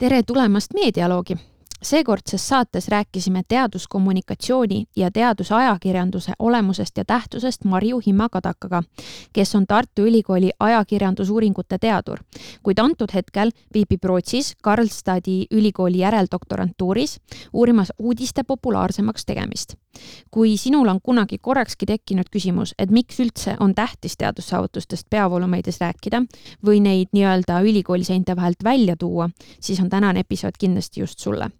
tere tulemast Meedialoogi seekordses saates rääkisime teaduskommunikatsiooni ja teadusajakirjanduse olemusest ja tähtsusest Marju Himma-Kadakaga, kes on Tartu Ülikooli ajakirjandusuuringute teadur, kuid antud hetkel viibib Rootsis Karlstadi ülikooli järeldoktorantuuris uurimas uudiste populaarsemaks tegemist. kui sinul on kunagi korrakski tekkinud küsimus, et miks üldse on tähtis teadussaavutustest peavoolumeedias rääkida või neid nii-öelda ülikooli seinte vahelt välja tuua, siis on tänane episood kindlasti just sulle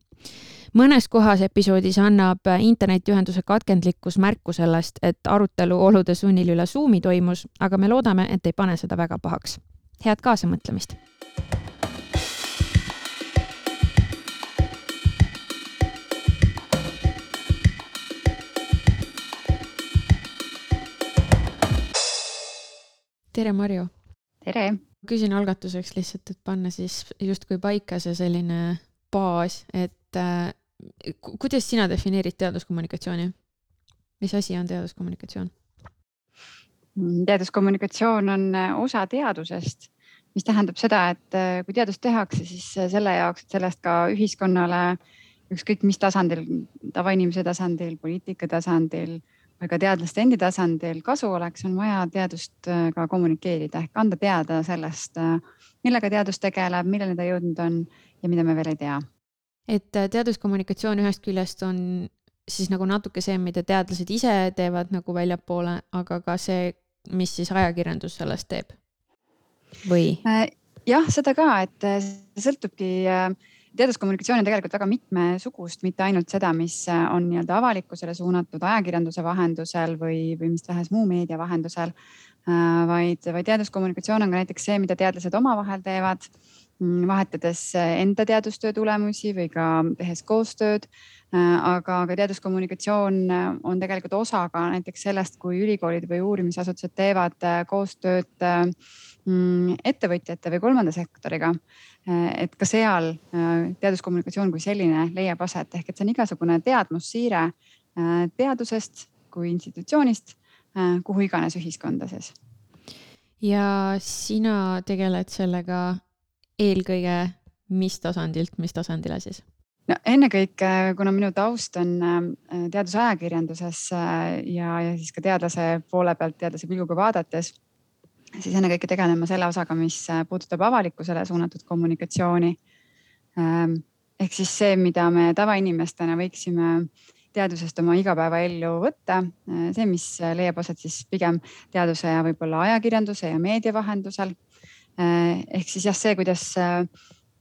mõnes kohas episoodis annab internetiühenduse katkendlikkus märku sellest, et arutelu olude sunnil üle Zoomi toimus, aga me loodame, et ei pane seda väga pahaks. head kaasamõtlemist! tere, Marju! tere! küsin algatuseks lihtsalt, et panna siis justkui paika see selline baas, et äh, kuidas sina defineerid teaduskommunikatsiooni? mis asi on teaduskommunikatsioon? Mm, teaduskommunikatsioon on äh, osa teadusest, mis tähendab seda, et äh, kui teadust tehakse, siis selle jaoks, et sellest ka ühiskonnale ükskõik mis tasandil, tavainimese tasandil, poliitika tasandil või ka teadlaste endi tasandil kasu oleks, on vaja teadust ka kommunikeerida ehk anda teada sellest, millega teadus tegeleb, milleni ta jõudnud on ja mida me veel ei tea et äh, teaduskommunikatsioon ühest küljest on siis nagu natuke see, mida teadlased ise teevad nagu väljapoole, aga ka see, mis siis ajakirjandus sellest teeb või? Äh, jah, seda ka, et äh, sõltubki, teaduskommunikatsioon on tegelikult väga mitmesugust, mitte ainult seda, mis on nii-öelda avalikkusele suunatud ajakirjanduse vahendusel või, või mis tahes muu meedia vahendusel. vaid, vaid teaduskommunikatsioon on ka näiteks see, mida teadlased omavahel teevad vahetades äh, enda teadustöö tulemusi või ka tehes koostööd. Äh, aga ka teaduskommunikatsioon äh, on tegelikult osa ka näiteks sellest, kui ülikoolid või uurimisasutused teevad koostööd mm, ettevõtjate või kolmanda sektoriga. et ka seal teaduskommunikatsioon kui selline leiab aset, ehk et see on igasugune teadmussiire teadusest kui institutsioonist kuhu iganes ühiskonda siis. ja sina tegeled sellega eelkõige mis tasandilt, mis tasandile siis? no ennekõike, kuna minu taust on äh, teadusajakirjanduses äh, ja, ja siis ka teadlase poole pealt, teadlase pilguga vaadates, siis ennekõike tegelen ma selle osaga, mis äh, puudutab avalikkusele suunatud kommunikatsiooni. Ähm, ehk siis see, mida me tavainimestena võiksime teadusest oma igapäevaellu võtta, see, mis leiab aset siis pigem teaduse ja võib-olla ajakirjanduse ja meedia vahendusel ehk siis jah, see, kuidas äh,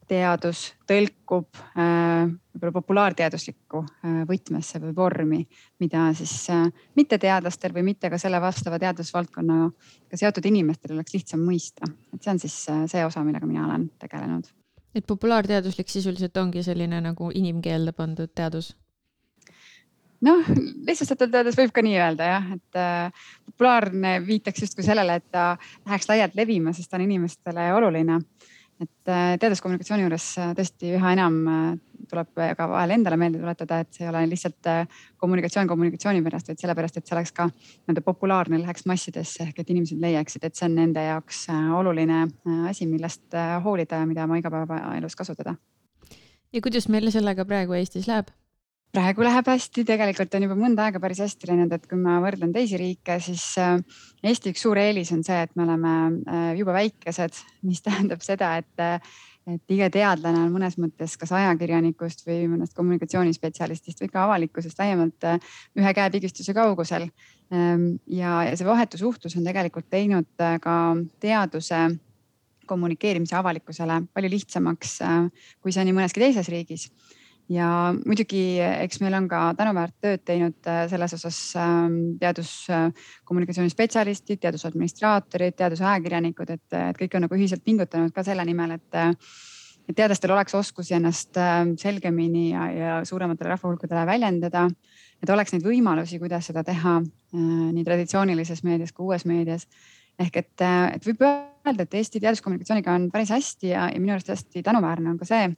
teadus tõlkub äh, võib-olla populaarteaduslikku võtmesse või vormi, mida siis mitteteadlastel või mitte ka selle vastava teadusvaldkonnaga seotud inimestel oleks lihtsam mõista. et see on siis see osa, millega mina olen tegelenud. et populaarteaduslik sisuliselt ongi selline nagu inimkeelde pandud teadus? Noh, lihtsustatult öeldes võib ka nii öelda jah, et äh, populaarne viitaks justkui sellele, et ta läheks laialt levima, sest ta on inimestele oluline. et äh, teaduskommunikatsiooni juures äh, tõesti üha enam äh, tuleb ka vahel endale meelde tuletada, et see ei ole lihtsalt äh, kommunikatsioon kommunikatsiooni pärast, vaid sellepärast, et see oleks ka nii-öelda populaarne, läheks massidesse ehk et inimesed leiaksid, et see on nende jaoks äh, oluline asi, millest hoolida ja mida oma igapäevaelus kasutada. ja kuidas meil sellega praegu Eestis läheb? Praegu läheb hästi, tegelikult on juba mõnda aega päris hästi läinud, et kui ma võrdlen teisi riike, siis äh, Eesti üks suur eelis on see, et me oleme äh, jube väikesed, mis tähendab seda, et, äh, et iga teadlane on mõnes mõttes kas ajakirjanikust või mõnest kommunikatsioonispetsialistist või ka avalikkusest laiemalt ühe käepigistuse kaugusel. Ähm, ja, ja see vahetu suhtlus on tegelikult teinud ka teaduse kommunikeerimise avalikkusele palju lihtsamaks, kui see on nii mõneski teises riigis ja muidugi, eks meil on ka tänuväärt tööd teinud äh, selles osas ähm, teaduskommunikatsiooni spetsialistid, teadusadministraatorid, teadusajakirjanikud, et, et kõik on nagu ühiselt pingutanud ka selle nimel, et, et teadlastel oleks oskusi ennast ähm, selgemini ja, ja suurematele rahvahulkadele väljendada. et oleks neid võimalusi, kuidas seda teha äh, nii traditsioonilises meedias kui uues meedias. ehk et, äh, et võib öelda, et Eesti teaduskommunikatsiooniga on päris hästi ja, ja minu arust hästi tänuväärne on ka see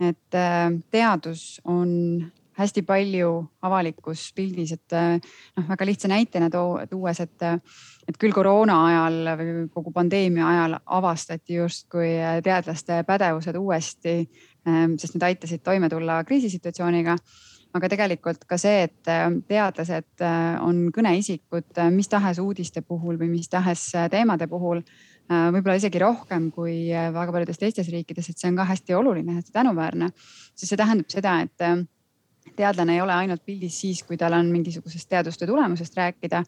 et äh, teadus on hästi palju avalikus pildis, et äh, noh, väga lihtsa näitena tuues, et, äh, et küll koroona ajal või kogu pandeemia ajal avastati justkui teadlaste pädevused uuesti sest need aitasid toime tulla kriisisituatsiooniga. Aga tegelikult ka see, et teadlased on kõneisikud mis tahes uudiste puhul või mis tahes teemade puhul võib-olla isegi rohkem kui äh, väga paljudes teistes riikides, et see on ka hästi oluline, hästi tänuväärne. sest see tähendab seda, et äh, teadlane ei ole ainult pildis siis, kui tal on mingisugusest teadustöö tulemusest rääkida,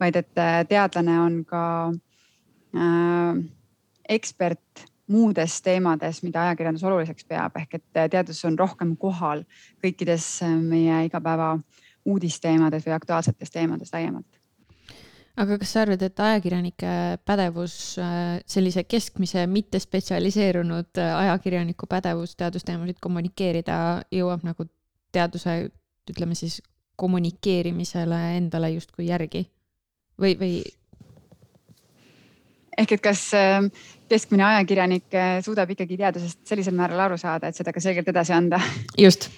vaid et teadlane on ka äh, ekspert muudes teemades, mida ajakirjandus oluliseks peab, ehk et teadus on rohkem kohal kõikides meie igapäeva uudisteemades või aktuaalsetes teemades laiemalt aga kas sa arvad, et ajakirjanike pädevus, äh, sellise keskmise mittespetsialiseerunud äh, ajakirjaniku pädevus teadusteemasid kommunikeerida jõuab nagu teaduse, ütleme siis kommunikeerimisele endale justkui järgi või, või? ehk et kas äh, keskmine ajakirjanik suudab ikkagi teadusest sellisel määral aru saada, et seda ka selgelt edasi anda? just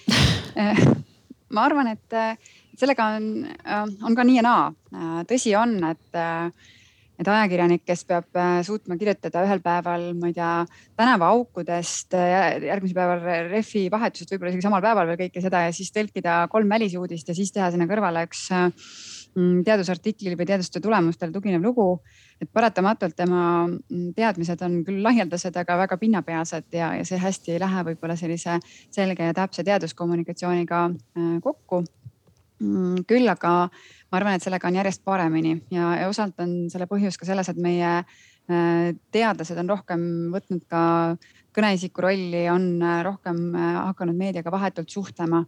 ma arvan, et sellega on, äh, on ka nii ja naa. Äh, tõsi on, et, äh, et ajakirjanik, kes peab suutma kirjutada ühel päeval, ma ei tea, tänavaaukudest, järgmisel päeval rehvi vahetusest, võib-olla isegi samal päeval veel kõike seda ja siis tõlkida kolm välisuudist ja siis teha sinna kõrvale üks mm, teadusartiklil või teadustöö tulemustele tuginev lugu. et paratamatult tema mm, teadmised on küll laialdased, aga väga pinnapealsed ja, ja see hästi ei lähe võib-olla sellise selge ja täpse teaduskommunikatsiooniga kokku küll aga ma arvan, et sellega on järjest paremini ja, ja osalt on selle põhjus ka selles, et meie äh, teadlased on rohkem võtnud ka kõneisiku rolli, on äh, rohkem äh, hakanud meediaga vahetult suhtlema.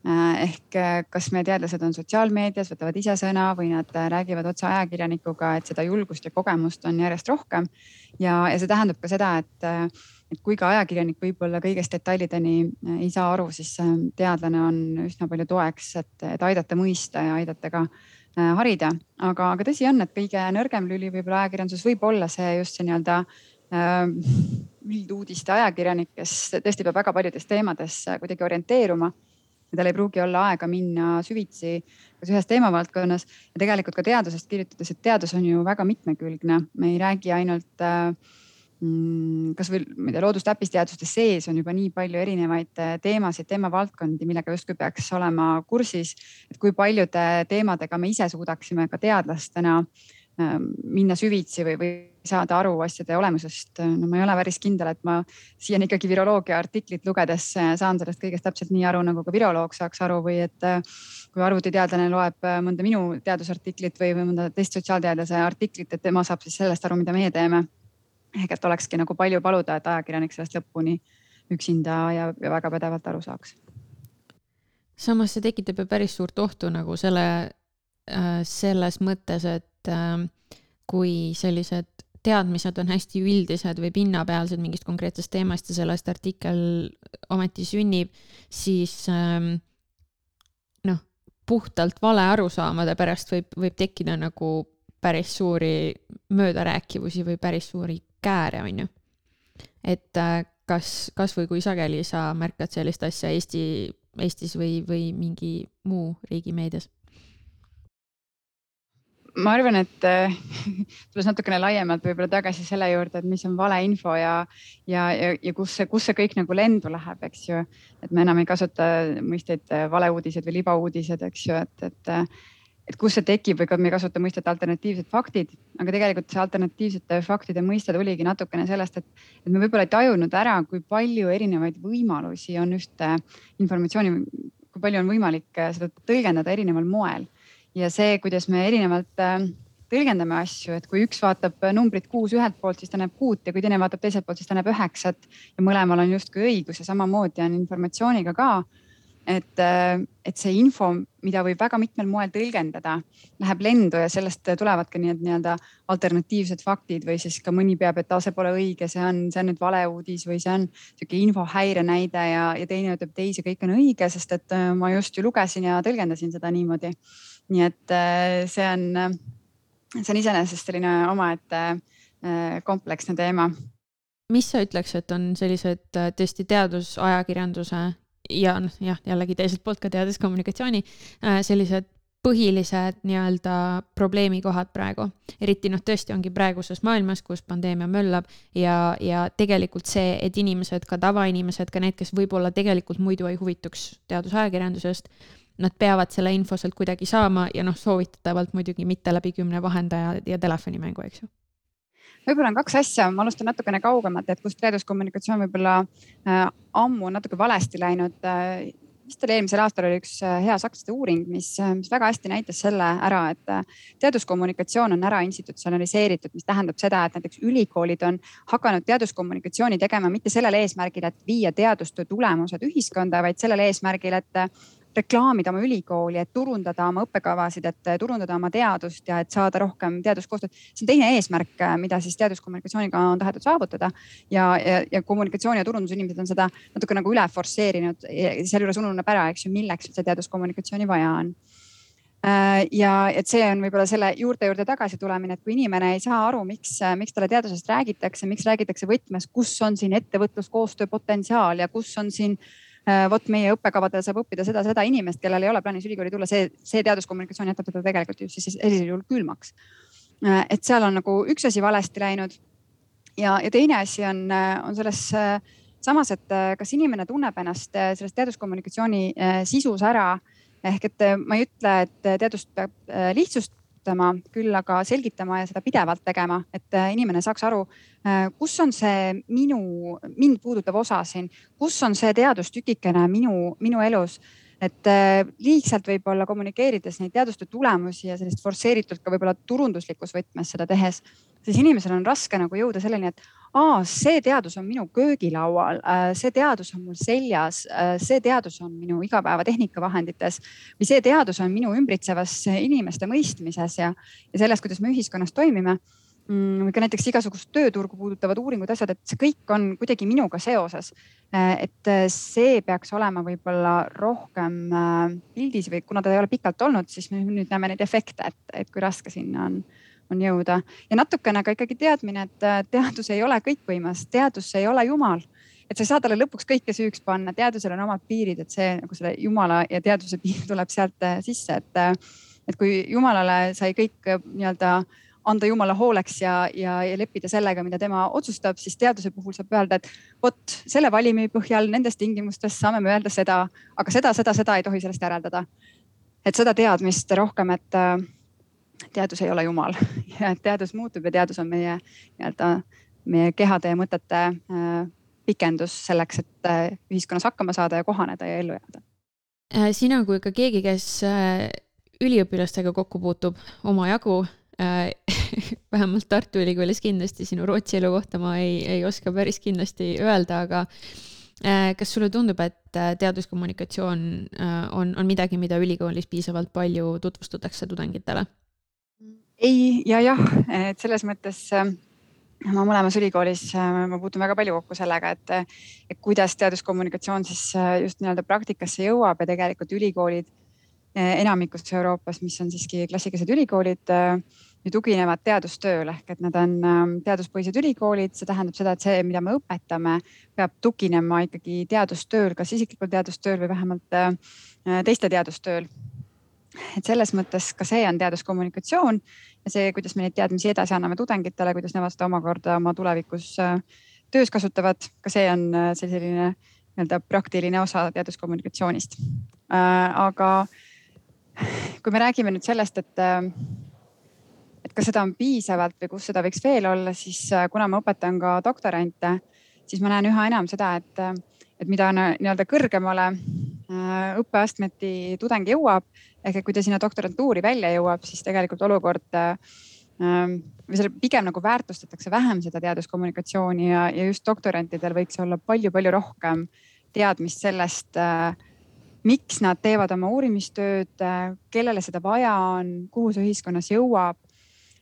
ehk kas meie teadlased on sotsiaalmeedias, võtavad ise sõna või nad räägivad otse ajakirjanikuga, et seda julgust ja kogemust on järjest rohkem. ja, ja see tähendab ka seda, et et kui ka ajakirjanik võib-olla kõigest detailideni äh, ei saa aru, siis äh, teadlane on üsna palju toeks, et, et aidata mõista ja aidata ka äh, harida. aga, aga tõsi on, et kõige nõrgem lüli võib-olla ajakirjanduses võib olla see just see nii-öelda ülduudiste ajakirjanik, kes tõesti peab väga paljudes teemades kuidagi orienteeruma. Ja tal ei pruugi olla aega minna süvitsi kas ühes teemavaldkonnas. Ja tegelikult ka teadusest kirjutades, et teadus on ju väga mitmekülgne, me ei räägi ainult äh, kasvõi ma ei tea, loodustäppisteaduste sees on juba nii palju erinevaid äh, teemasid, teemavaldkondi, millega justkui peaks olema kursis. et kui paljude teemadega me ise suudaksime ka teadlastena ähm, minna süvitsi või, või saada aru asjade olemusest. no ma ei ole päris kindel, et ma siiani ikkagi viroloogia artiklit lugedes äh, saan sellest kõigest täpselt nii aru, nagu ka viroloog saaks aru või et äh, kui arvutiteadlane loeb mõnda minu teadusartiklit või, või mõnda teist sotsiaalteadlase artiklit, et tema saab siis sellest aru, mida meie teeme ehk et olekski nagu palju paluda, et ajakirjanik sellest lõpuni üksinda ja, ja väga pädevalt aru saaks. samas see tekitab ju päris suurt ohtu nagu selle äh,, selles mõttes, et äh, kui sellised teadmised on hästi üldised või pinnapealsed mingist konkreetsest teemast ja sellest artikkel ometi sünnib, siis ähm, noh, puhtalt vale arusaamade pärast võib, võib tekkida nagu päris suuri möödarääkivusi või päris suuri kääre, on ju. et äh, kas, kasvõi kui sageli sa märkad sellist asja Eesti, Eestis või, või mingi muu riigi meedias? ma arvan, et äh, tulles natukene laiemalt võib-olla tagasi selle juurde, et mis on valeinfo ja, ja, ja, ja kus see, kus see kõik nagu lendu läheb, eks ju. et me enam ei kasuta mõisteid äh, valeuudised või libauudised, eks ju, et, et et kus see tekib või ka me ei kasuta mõistet alternatiivsed faktid, aga tegelikult see alternatiivsete faktide mõiste tuligi natukene sellest, et, et me võib-olla ei tajunud ära, kui palju erinevaid võimalusi on ühte informatsiooni, kui palju on võimalik äh, seda tõlgendada erineval moel. Ja see, kuidas me erinevalt äh, tõlgendame asju, et kui üks vaatab numbrit kuus ühelt poolt, siis ta näeb kuut ja kui teine vaatab teiselt poolt, siis ta näeb üheksat ja mõlemal on justkui õigus ja samamoodi on informatsiooniga ka et, äh, et see info, mida võib väga mitmel moel tõlgendada, läheb lendu ja sellest tulevad ka nii-öelda nii alternatiivsed faktid või siis ka mõni peab, et see pole õige, see on, see on nüüd valeuudis või see on sihuke infohäire näide ja, ja teine ütleb, et ei, see kõik on õige, sest et äh, ma just ju lugesin ja tõlgendasin seda niimoodi. nii et äh, see on, see on iseenesest selline omaette kompleksne teema mis sa ütleks, et on sellised tõesti teadusajakirjanduse ja noh, jah, jällegi teiselt poolt ka teaduskommunikatsiooni äh, sellised põhilised nii-öelda probleemikohad praegu. eriti noh, tõesti ongi praeguses maailmas, kus pandeemia möllab ja, ja tegelikult see, et inimesed, ka tavainimesed, ka need, kes võib-olla tegelikult muidu ei huvituks teadusajakirjandusest, nad peavad selle info sealt kuidagi saama ja noh, soovitatavalt muidugi mitte läbi kümne vahendaja ja telefonimängu, eks ju võib-olla on kaks asja, ma alustan natukene kaugemalt, et kus teaduskommunikatsioon võib-olla äh, ammu natuke valesti läinud. Äh, vist oli eelmisel aastal oli üks äh, hea sakslaste uuring, mis, äh, mis väga hästi näitas selle ära, et äh, teaduskommunikatsioon on ära institutsionaliseeritud, mis tähendab seda, et näiteks ülikoolid on hakanud teaduskommunikatsiooni tegema mitte sellel eesmärgil, et viia teadustöö tulemused ühiskonda, vaid sellel eesmärgil, et reklaamida oma ülikooli, et turundada oma õppekavasid, et turundada oma teadust ja et saada rohkem teaduskoostööd. see on teine eesmärk, mida siis teaduskommunikatsiooniga on tahetud saavutada ja, ja, ja kommunikatsiooni ja turundusinimesed on seda natuke nagu üle forsseerinud. sealjuures ununeb ära, eks ju, milleks üldse teaduskommunikatsiooni vaja on äh, ja et see on võib-olla selle juurte juurde tagasi tulemine, et kui inimene ei saa aru, miks, miks talle teadusest räägitakse, miks räägitakse võtmes, kus on siin ettevõtluskoostöö potentsiaal ja kus on siin äh, vot meie õppekavadel saab õppida seda, seda inimest, kellel ei ole plaanis ülikooli tulla, see, see teaduskommunikatsioon jätab teda tegelikult just siis sellisel juhul külmaks. Äh, et seal on nagu üks asi valesti läinud. ja, ja teine asi on, äh, on selles samas, et kas inimene tunneb ennast selles teaduskommunikatsiooni sisus ära ehk et ma ei ütle, et teadust peab lihtsust kasutama, küll aga selgitama ja seda pidevalt tegema, et äh, inimene saaks aru, äh, kus on see minu, mind puudutav osa siin, kus on see teadustükikene minu, minu elus. Et äh, liigselt võib-olla kommunikeerides neid teadustöö tulemusi ja sellist forsseeritult ka võib-olla turunduslikus võtmes seda tehes, siis inimesel on raske nagu jõuda selleni, et aa, see teadus on minu köögilaual, äh, see teadus on mul seljas, äh, see teadus on minu igapäeva tehnikavahendites või see teadus on minu ümbritsevas inimeste mõistmises ja, ja selles, kuidas me ühiskonnas toimime mm, või ka näiteks igasugust tööturgu puudutavad uuringud, asjad, et see kõik on kuidagi minuga seoses. Äh, et see peaks olema võib-olla rohkem pildis või kuna ta ei ole pikalt olnud, siis me nüüd näeme neid efekte, et, et kui raske sinna on on jõuda. Ja natukene ka ikkagi teadmine, et äh, teadus ei ole kõikvõimas, teadus ei ole jumal. Et sa ei saa talle lõpuks kõike süüks panna, teadusel on omad piirid, et see nagu selle jumala ja teaduse piir tuleb sealt äh, sisse, et, äh, et kui jumalale sai kõik nii-öelda anda jumala hooleks ja, ja, ja leppida sellega, mida tema otsustab, siis teaduse puhul saab öelda, et vot selle valimi põhjal nendes tingimustes saame me öelda seda, aga seda, seda, seda ei tohi sellest järeldada. et seda teadmist rohkem, et teadus ei ole jumal ja teadus muutub ja teadus on meie nii-öelda meie kehade ja mõtete äh, pikendus selleks, et äh, ühiskonnas hakkama saada ja kohaneda ja ellu jääda. Äh, sina kui ka keegi, kes üliõpilastega kokku puutub omajagu vähemalt Tartu Ülikoolis kindlasti sinu Rootsi elu kohta ma ei, ei oska päris kindlasti öelda, aga kas sulle tundub, et teaduskommunikatsioon on, on midagi, mida ülikoolis piisavalt palju tutvustatakse tudengitele? Ei ja jah, et selles mõttes äh, ma mõlemas ülikoolis, äh, ma puutun väga palju kokku sellega, et, et kuidas teaduskommunikatsioon siis äh, just nii-öelda praktikasse jõuab ja tegelikult ülikoolid enamikus Euroopas, mis on siiski klassikalised ülikoolid, ju tuginevad teadustööle. Ehk et nad on teaduspõhised ülikoolid, see tähendab seda, et see, mida me õpetame, peab tuginema ikkagi teadustööl, kas isiklikul teadustööl või vähemalt teiste teadustööl et selles mõttes ka see on teaduskommunikatsioon ja see, kuidas me neid teadmisi edasi anname tudengitele, kuidas nemad seda omakorda oma tulevikus äh, töös kasutavad, ka see on äh, selline nii-öelda praktiline osa teaduskommunikatsioonist. Äh, aga kui me räägime nüüd sellest, et, et kas seda on piisavalt või kus seda võiks veel olla, siis kuna ma õpetan ka doktorante, siis ma näen üha enam seda, et, et mida nii-öelda kõrgemale õppeastmeti tudeng jõuab, ehk et kui ta sinna doktorantuuri välja jõuab, siis tegelikult olukord ähm, või selle pigem nagu väärtustatakse vähem seda teaduskommunikatsiooni ja, ja just doktorantidel võiks olla palju-palju rohkem teadmist sellest, äh, miks nad teevad oma uurimistööd, äh, kellele seda vaja on, kuhu see ühiskonnas jõuab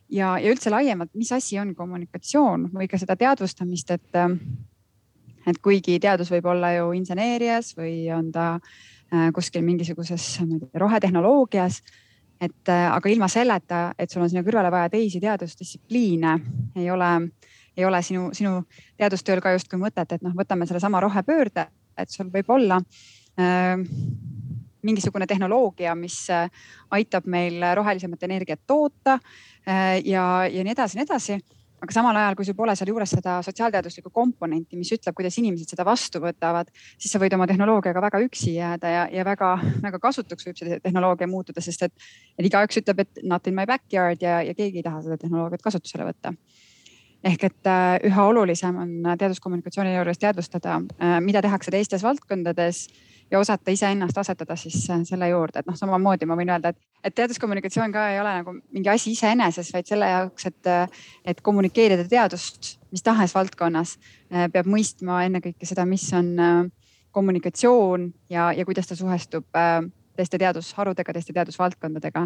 ja, ja üldse laiemalt, mis asi on kommunikatsioon või ka seda teadvustamist, et, äh, et kuigi teadus võib olla ju inseneerias või on ta äh, Äh, kuskil mingisuguses rohetehnoloogias. et äh, aga ilma selleta, et sul on sinna kõrvale vaja teisi teadusdistsipliine, ei ole, ei ole sinu, sinu teadustööl ka justkui mõtet, et noh, võtame sellesama rohepöörde, et sul võib olla äh, mingisugune tehnoloogia, mis aitab meil rohelisemat energiat toota ja, ja nii edasi, nii edasi aga samal ajal, kui sul pole sealjuures seda sotsiaalteaduslikku komponenti, mis ütleb, kuidas inimesed seda vastu võtavad, siis sa võid oma tehnoloogiaga väga üksi jääda ja, ja väga-väga kasutuks võib see tehnoloogia muutuda, sest et, et igaüks ütleb, et not in my backyard ja, ja keegi ei taha seda tehnoloogiat kasutusele võtta. Ehk et äh, üha olulisem on teaduskommunikatsiooni juures teadvustada, äh, mida tehakse teistes valdkondades ja osata iseennast asetada siis äh, selle juurde, et noh, samamoodi ma võin öelda, et, et teaduskommunikatsioon ka ei ole nagu mingi asi iseeneses, vaid selle jaoks, et, et kommunikeerida teadust mis tahes valdkonnas, peab mõistma ennekõike seda, mis on kommunikatsioon ja, ja kuidas ta suhestub teiste teadusharudega, teiste teadusvaldkondadega.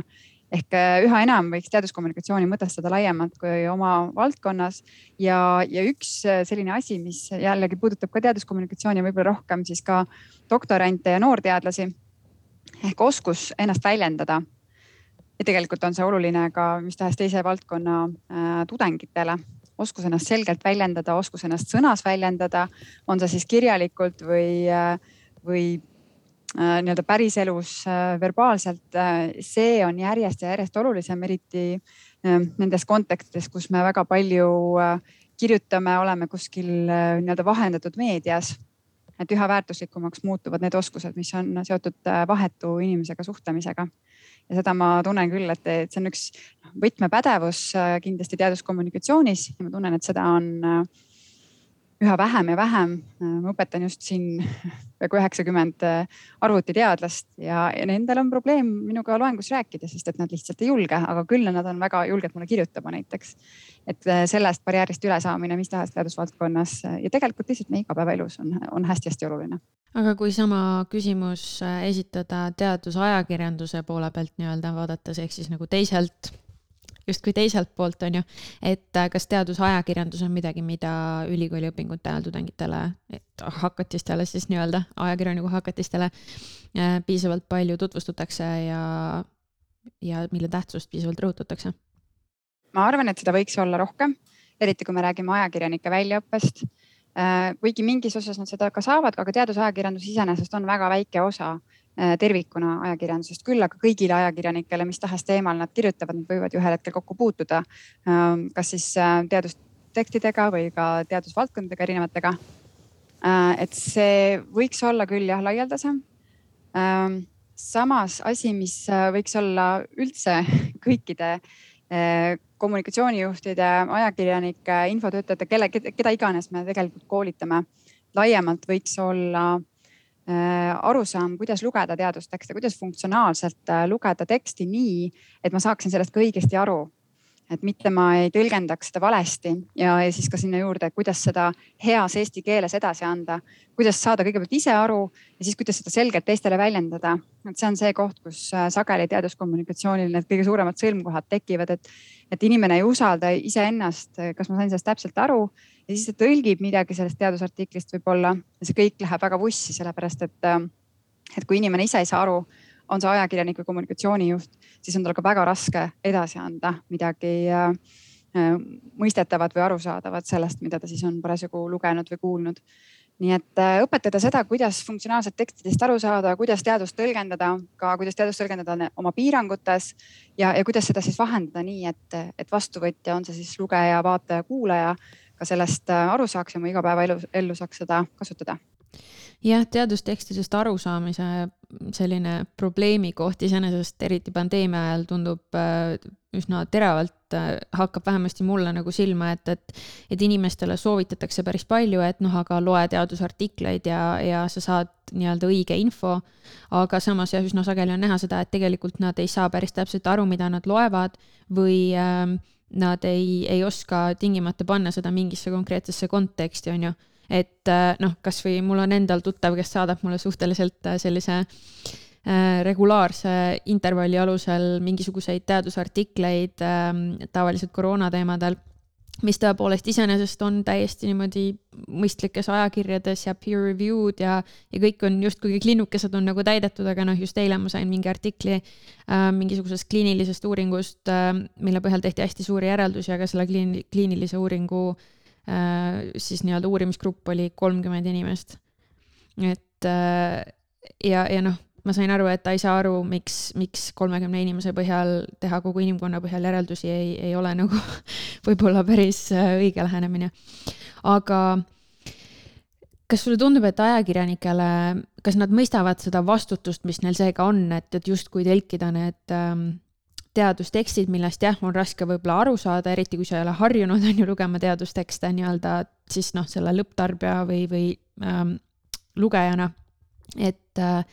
Ehk äh, üha enam võiks teaduskommunikatsiooni mõtestada laiemalt kui oma valdkonnas. Ja, ja üks äh, selline asi, mis jällegi puudutab ka teaduskommunikatsiooni võib-olla rohkem siis ka doktorante ja noorteadlasi. Ehk oskus ennast väljendada. ja tegelikult on see oluline ka mis tahes teise valdkonna äh, tudengitele. Oskus ennast selgelt väljendada, oskus ennast sõnas väljendada, on see siis kirjalikult või, äh, või nii-öelda päriselus äh, verbaalselt, äh, see on järjest ja järjest olulisem, eriti nendes kontekstides, kus me väga palju kirjutame, oleme kuskil nii-öelda vahendatud meedias. et üha väärtuslikumaks muutuvad need oskused, mis on seotud vahetu inimesega suhtlemisega. ja seda ma tunnen küll, et, et see on üks võtmepädevus kindlasti teaduskommunikatsioonis ja ma tunnen, et seda on üha vähem ja vähem. ma õpetan just siin peaaegu üheksakümmend äh, arvutiteadlast ja, ja nendel on probleem minuga loengus rääkida, sest et nad lihtsalt ei julge, aga küll nad on väga julged mulle kirjutama näiteks. et äh, sellest barjäärist ülesaamine mis tahes teadusvaldkonnas äh, ja tegelikult lihtsalt meie igapäevaelus on, on hästi-hästi oluline. aga kui sama küsimus esitada teadusajakirjanduse poole pealt nii-öelda vaadates ehk siis nagu teiselt justkui teiselt poolt on ju, et äh, kas teadusajakirjandus on midagi, mida ülikooli õpingute ajal tudengitele, hakatistele siis nii-öelda, ajakirjaniku hakatistele äh, piisavalt palju tutvustatakse ja, ja mille tähtsust piisavalt rõhutatakse? ma arvan, et seda võiks olla rohkem, eriti kui me räägime ajakirjanike väljaõppest. Äh, kuigi mingis osas nad seda ka saavad, aga teadusajakirjandus iseenesest on väga väike osa tervikuna ajakirjandusest, küll aga kõigile ajakirjanikele, mis tahes teemal nad kirjutavad, nad võivad ju ühel hetkel kokku puutuda. Ähm, kas siis äh, teadustekstidega või ka teadusvaldkondadega erinevatega. Äh, et see võiks olla küll jah laialdasem. Ähm, samas asi, mis võiks olla üldse kõikide kommunikatsioonijuhtide, ajakirjanike, infotöötajate, kelle, keda iganes me tegelikult koolitame laiemalt, võiks olla Äh, arusaam, kuidas lugeda teadustekste, kuidas funktsionaalselt äh, lugeda teksti nii, et ma saaksin sellest ka õigesti aru. Et mitte ma ei tõlgendaks seda valesti. Ja, ja siis ka sinna juurde, kuidas seda heas eesti keeles edasi anda, kuidas saada kõigepealt ise aru ja siis kuidas seda selgelt teistele väljendada. et see on see koht, kus äh, sageli teaduskommunikatsioonil need kõige suuremad sõlmkohad tekivad, et, et inimene ei usalda iseennast, kas ma sain sellest täpselt aru. Ja siis ta tõlgib midagi sellest teadusartiklist võib-olla ja see kõik läheb väga vussi, sellepärast et, äh, et kui inimene ise ei saa aru, on see ajakirjanik või kommunikatsioonijuht, siis on tal ka väga raske edasi anda midagi äh, äh, mõistetavat või arusaadavat sellest, mida ta siis on parasjagu lugenud või kuulnud. Nii et õpetada seda, kuidas funktsionaalselt tekstidest aru saada, kuidas teadust tõlgendada, ka kuidas teadust tõlgendada oma piirangutes ja, ja kuidas seda siis vahendada nii, et, et vastuvõtja, on see siis lugeja, vaataja, kuulaja ka sellest äh, aru saaks ja mu igapäevaelu, ellu saaks seda kasutada jah, teadustekstidest arusaamise selline probleemikoht iseenesest, eriti pandeemia ajal tundub äh, üsna teravalt äh, hakkab vähemasti mulle nagu silma, et, et, et inimestele soovitatakse päris palju, et noh, aga loe teadusartikleid ja, ja sa saad nii-öelda õige info. aga samas jah, üsna sageli on näha seda, et tegelikult nad ei saa päris täpselt aru, mida nad loevad või äh, nad ei, ei oska tingimata panna seda mingisse konkreetsesse konteksti, on ju. Et äh, noh, kasvõi mul on endal tuttav, kes saadab mulle suhteliselt äh, sellise äh, regulaarse intervalli alusel mingisuguseid teadusartikleid äh, tavaliselt koroona teemadel mis tõepoolest iseenesest on täiesti niimoodi mõistlikes ajakirjades ja peer review'd ja, ja kõik on justkui kõik linnukesed on nagu täidetud, aga noh, just eile ma sain mingi artikli äh, mingisugusest kliinilisest uuringust äh,, mille põhjal tehti hästi suuri järeldusi, aga selle kliin-, kliinilise uuringu äh, siis nii-öelda uurimisgrupp oli kolmkümmend inimest. et äh, ja, ja noh ma sain aru, et ta ei saa aru, miks, miks kolmekümne inimese põhjal teha kogu inimkonna põhjal järeldusi ei, ei ole nagu võib-olla päris äh, õige lähenemine. aga kas sulle tundub, et ajakirjanikele, kas nad mõistavad seda vastutust, mis neil seega on, et, et justkui tõlkida need ähm, teadustekstid, millest jah, on raske võib-olla aru saada, eriti kui sa ei ole harjunud, on ju, lugema teadustekste nii-öelda siis noh, selle lõpptarbija või, või ähm, lugejana. et äh,,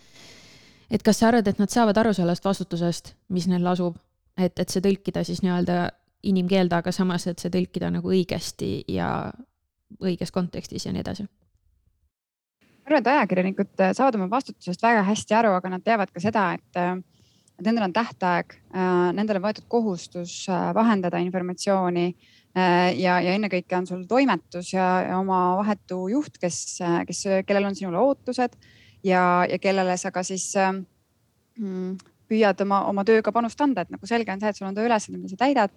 et kas sa arvad, et nad saavad aru sellest vastutusest, mis neil lasub, et, et see tõlkida siis nii-öelda inimkeelde, aga samas, et see tõlkida nagu õigesti ja õiges kontekstis ja nii edasi? ma arvan, et ajakirjanikud saavad oma vastutusest väga hästi aru, aga nad teavad ka seda, et äh, et nendel on tähtaeg, äh, nendel on võetud kohustus äh, vahendada informatsiooni äh, ja, ja ennekõike on sul toimetus ja, ja oma vahetu juht, kes, kes, kellel on sinule ootused ja, ja kellele sa ka siis mm, püüad oma, oma tööga panust anda, et nagu selge on see, et sul on tööülesanne, mida sa täidad.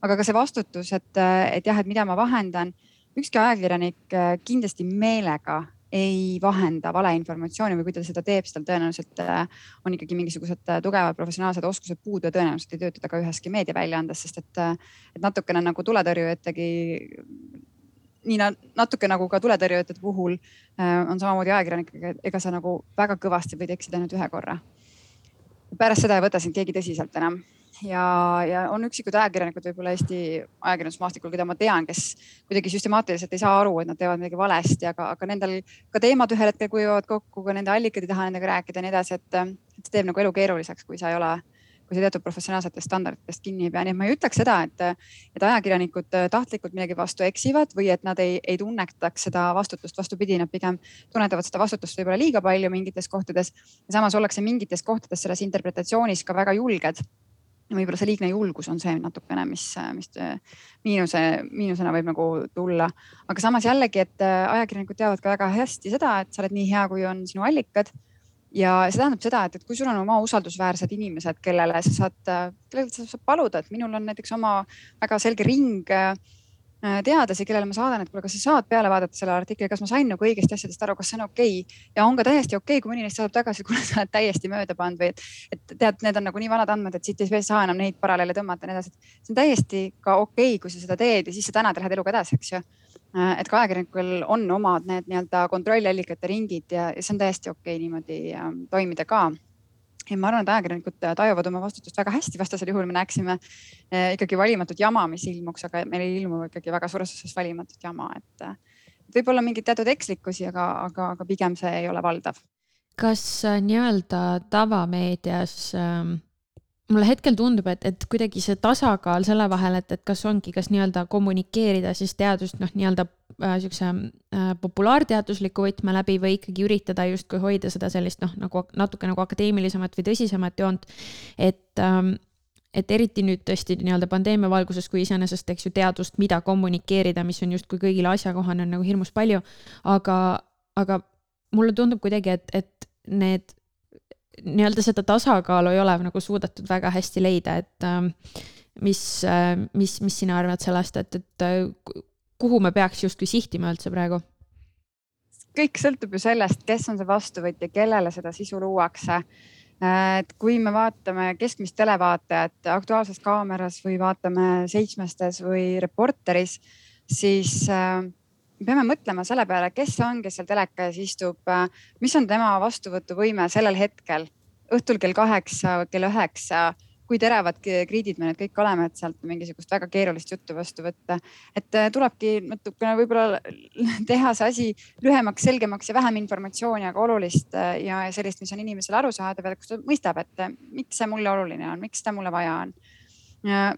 aga ka see vastutus, et, et jah, et mida ma vahendan. ükski ajakirjanik kindlasti meelega ei vahenda valeinformatsiooni või kui ta seda teeb, siis tal tõenäoliselt äh, on ikkagi mingisugused äh, tugevad professionaalsed oskused puudu ja tõenäoliselt ei tööta ta ka üheski meediaväljaandes, sest et, äh, et natukene nagu tuletõrjujategi nii natuke nagu ka tuletõrjujate puhul on samamoodi ajakirjanikega, ega sa nagu väga kõvasti võid eksida ainult ühe korra. Pärast seda ei võta sind keegi tõsiselt enam. Ja, ja on üksikud ajakirjanikud võib-olla Eesti ajakirjandusmaastikul, keda ma tean, kes kuidagi süstemaatiliselt ei saa aru, et nad teevad midagi valesti, aga, aga nendel ka teemad ühel hetkel kuivavad kokku, ka nende allikad ei taha nendega rääkida ja nii edasi, et, see teeb nagu elu keeruliseks, kui sa ei ole kui sa teatud professionaalsetest standarditest kinni ei pea, nii et ma ei ütleks seda, et, et ajakirjanikud tahtlikult millegi vastu eksivad või et nad ei, ei tunnetaks seda vastutust, vastupidi, nad pigem tunnetavad seda vastutust võib-olla liiga palju mingites kohtades. ja samas ollakse mingites kohtades selles interpretatsioonis ka väga julged võib-olla see liigne julgus on see natukene, mis, mis miinuse, miinusena võib nagu tulla. aga samas jällegi, et äh, ajakirjanikud teavad ka väga hästi seda, et sa oled nii hea, kui on sinu allikad. Ja see tähendab seda, et, et kui sul on oma usaldusväärsed inimesed, kellele sa saad, kellelt sa saad paluda, et minul on näiteks oma väga selge ring äh, teadlasi, kellele ma saadan, et kuule, kas sa saad peale vaadata selle artikli, kas ma sain nagu õigesti asjadest aru, kas see on okei okay? ja on ka täiesti okei okay,, kui mõni neist saadab tagasi, kuule, sa oled täiesti mööda pannud või et, et tead, need on nagu nii vanad andmed, et siit ei saa enam neid paralleele tõmmata ja nii edasi. see on täiesti ka okei okay,, kui sa seda teed ja siis sa tänad ja lähed eluga edasi, eks ju. Äh, et ka ajakirjanikul on omad need nii-öelda kontrolliallikate ringid ja, see on täiesti okei okay niimoodi ähm, toimida ka ja ma arvan, et ajakirjanikud tajuvad oma vastutust väga hästi, vastasel juhul me näeksime eh, ikkagi valimatut jama, mis ilmuks, aga meil ei ilmu ikkagi väga suures osas valimatut jama, et võib-olla mingeid teatud ekslikkusi, aga, aga, aga pigem see ei ole valdav. kas äh, nii-öelda tavameedias ähm mulle hetkel tundub, et, et kuidagi see tasakaal selle vahel, et, et kas ongi, kas nii-öelda kommunikeerida siis teadust noh, nii-öelda äh, siukse äh, populaarteadusliku võtme läbi või ikkagi üritada justkui hoida seda sellist noh, nagu natuke nagu akadeemilisemat või tõsisemat joont. et ähm,, et eriti nüüd tõesti nii-öelda pandeemia valguses, kui iseenesest, eks ju, teadust, mida kommunikeerida, mis on justkui kõigile asjakohane, on nagu hirmus palju. aga, aga mulle tundub kuidagi, et, et need nii-öelda seda tasakaalu ei ole nagu suudetud väga hästi leida, et ähm, mis, äh, mis, mis sina arvad sellest, et, et äh, kuhu me peaks justkui sihtima üldse praegu? kõik sõltub ju sellest, kes on see vastuvõtja, kellele seda sisu luuakse. Äh, et kui me vaatame keskmist televaatajat Aktuaalses Kaameras või vaatame Seitsmestes või Reporteris, siis äh, me peame mõtlema selle peale, kes see on, kes seal teleka ees istub, mis on tema vastuvõtuvõime sellel hetkel, õhtul kell kaheksa, kell üheksa, kui teravad kriidid me need kõik oleme, et sealt mingisugust väga keerulist juttu vastu võtta. et äh, tulebki natukene võib-olla teha see asi lühemaks, selgemaks ja vähem informatsiooni, aga olulist äh, ja sellist, mis on inimesele arusaadav ja kus ta mõistab, et äh, miks see mulle oluline on, miks seda mulle vaja on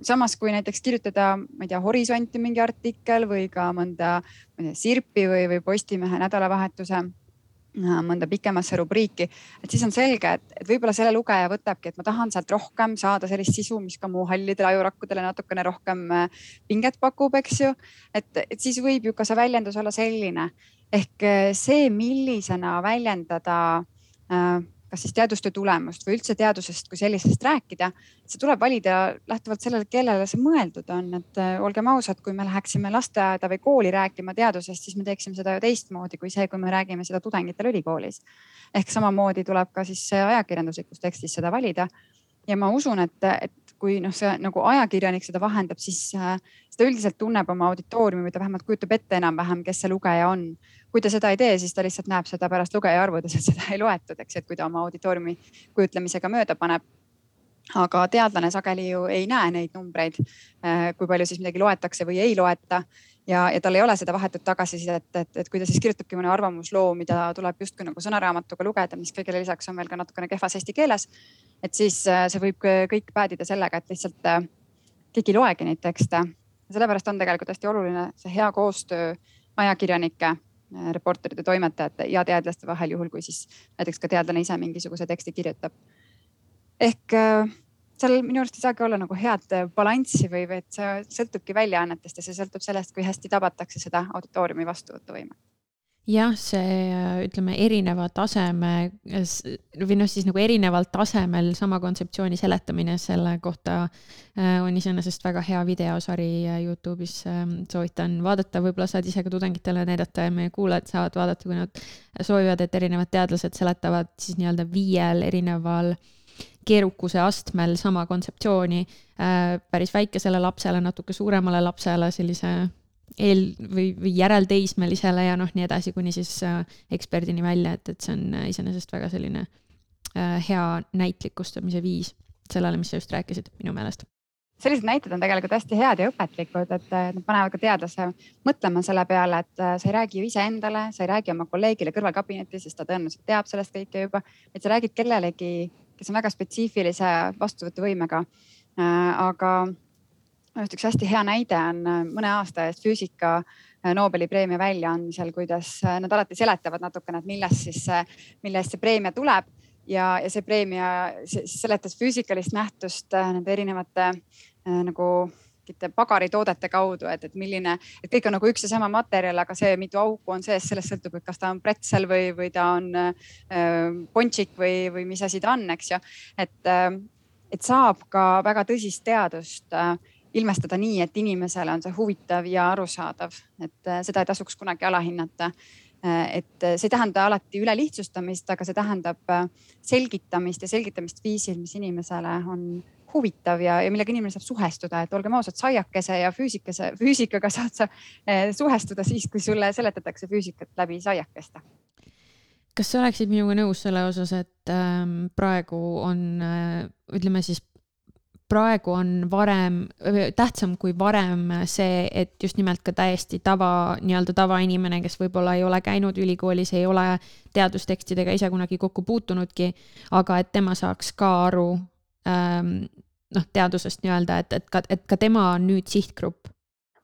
samas, kui näiteks kirjutada, ma ei tea, Horisonti mingi artikkel või ka mõnda, ma ei tea, Sirpi või, või Postimehe nädalavahetuse äh, mõnda pikemasse rubriiki, et siis on selge, et, et võib-olla selle lugeja võtabki, et ma tahan sealt rohkem saada sellist sisu, mis ka mu hallidele ajurakkudele natukene rohkem äh, pinget pakub, eks ju. et, et siis võib ju ka see väljendus olla selline ehk äh, see, millisena väljendada äh, kas siis teadustöö tulemust või üldse teadusest kui sellisest rääkida, see tuleb valida lähtuvalt sellele, kellele see mõeldud on, et äh, olgem ausad, kui me läheksime lasteaeda või kooli rääkima teadusest, siis me teeksime seda ju teistmoodi kui see, kui me räägime seda tudengitele ülikoolis. ehk samamoodi tuleb ka siis ajakirjanduslikus tekstis seda valida. ja ma usun, et, et kui noh, see nagu ajakirjanik seda vahendab, siis äh, ta üldiselt tunneb oma auditooriumi või ta vähemalt kujutab ette enam-vähem, kes see lugeja on kui ta seda ei tee, siis ta lihtsalt näeb seda pärast lugeja arvudes, et seda ei loetud, eks, et kui ta oma auditooriumi kujutlemisega mööda paneb aga teadlane sageli ju ei näe neid numbreid, äh, kui palju siis midagi loetakse või ei loeta ja, ja tal ei ole seda vahetut tagasisidet, et, et, et kui ta siis kirjutabki mõne arvamusloo, mida tuleb justkui nagu sõnaraamatuga lugeda, mis kõigele lisaks on veel ka natukene kehvas eesti keeles. et siis äh, see võib kõik päädida sellega, et lihtsalt äh, keegi ei loegi neid tekste. sellepärast on tegelikult hästi oluline see hea koostöö ajakirjanike reporterite, toimetajate ja teadlaste vahel, juhul kui siis näiteks ka teadlane ise mingisuguse teksti kirjutab. ehk äh, seal minu arust ei saagi olla nagu head äh, balanssi või, või et see sõltubki väljaannetest ja see sõltub sellest, kui hästi tabatakse seda auditooriumi vastuvõtuvõimet jah, see ütleme erineva taseme või noh, siis nagu erineval tasemel sama kontseptsiooni seletamine selle kohta äh, on iseenesest väga hea videosari äh, Youtube'is. Ähm, soovitan vaadata, võib-olla saad ise ka tudengitele näidata ja meie kuulajad saavad vaadata, kui nad soovivad, et erinevad teadlased seletavad siis nii-öelda viiel erineval keerukuse astmel sama kontseptsiooni äh, päris väikesele lapsele, natuke suuremale lapsele sellise eel- või, või järelteismelisele ja noh, nii edasi, kuni siis äh, eksperdini välja, et, et see on äh, iseenesest väga selline äh, hea näitlikustamise viis sellele, mis sa just rääkisid, minu meelest sellised näited on tegelikult hästi head ja õpetlikud, et nad panevad ka teadlase mõtlema selle peale, et sa ei räägi ju iseendale, sa ei räägi oma kolleegile kõrvalkabinetis, sest ta tõenäoliselt teab sellest kõike juba, et sa räägid kellelegi, kes on väga spetsiifilise vastuvõtuvõimega. aga minu arust üks hästi hea näide on äh, mõne aasta eest füüsika äh, Nobeli preemia väljaandmisel, kuidas äh, nad alati seletavad natukene, et millest siis, mille eest see preemia tuleb ja, ja see preemia seletas füüsikalist nähtust nende erinevate nagu pagaritoodete kaudu, et, et milline, et kõik on nagu üks ja sama materjal, aga see, mitu auku on sees, sellest sõltub, et kas ta on pretzel või, või ta on äh, ponšik või, või mis asi ta on, eks ju. et, et saab ka väga tõsist teadust äh, ilmestada nii, et inimesele on see huvitav ja arusaadav, et äh, seda ei tasuks kunagi alahinnata. Äh, et äh, see ei tähenda alati ülelihtsustamist, aga see tähendab selgitamist ja selgitamist viisil, mis inimesele on huvitav ja, ja millega inimene saab suhestuda, et olgem ausad, saiakese ja füüsikese, füüsikaga saad sa suhestuda siis, kui sulle seletatakse füüsikat läbi saiakeste kas sa oleksid minuga nõus selle osas, et ähm, praegu on äh, ütleme siis praegu on varem, tähtsam kui varem see, et just nimelt ka täiesti tava, nii-öelda tavainimene, kes võib-olla ei ole käinud ülikoolis, ei ole teadustekstidega ise kunagi kokku puutunudki, aga et tema saaks ka aru ähm, noh, teadusest nii-öelda, et, et ka, et ka tema on nüüd sihtgrupp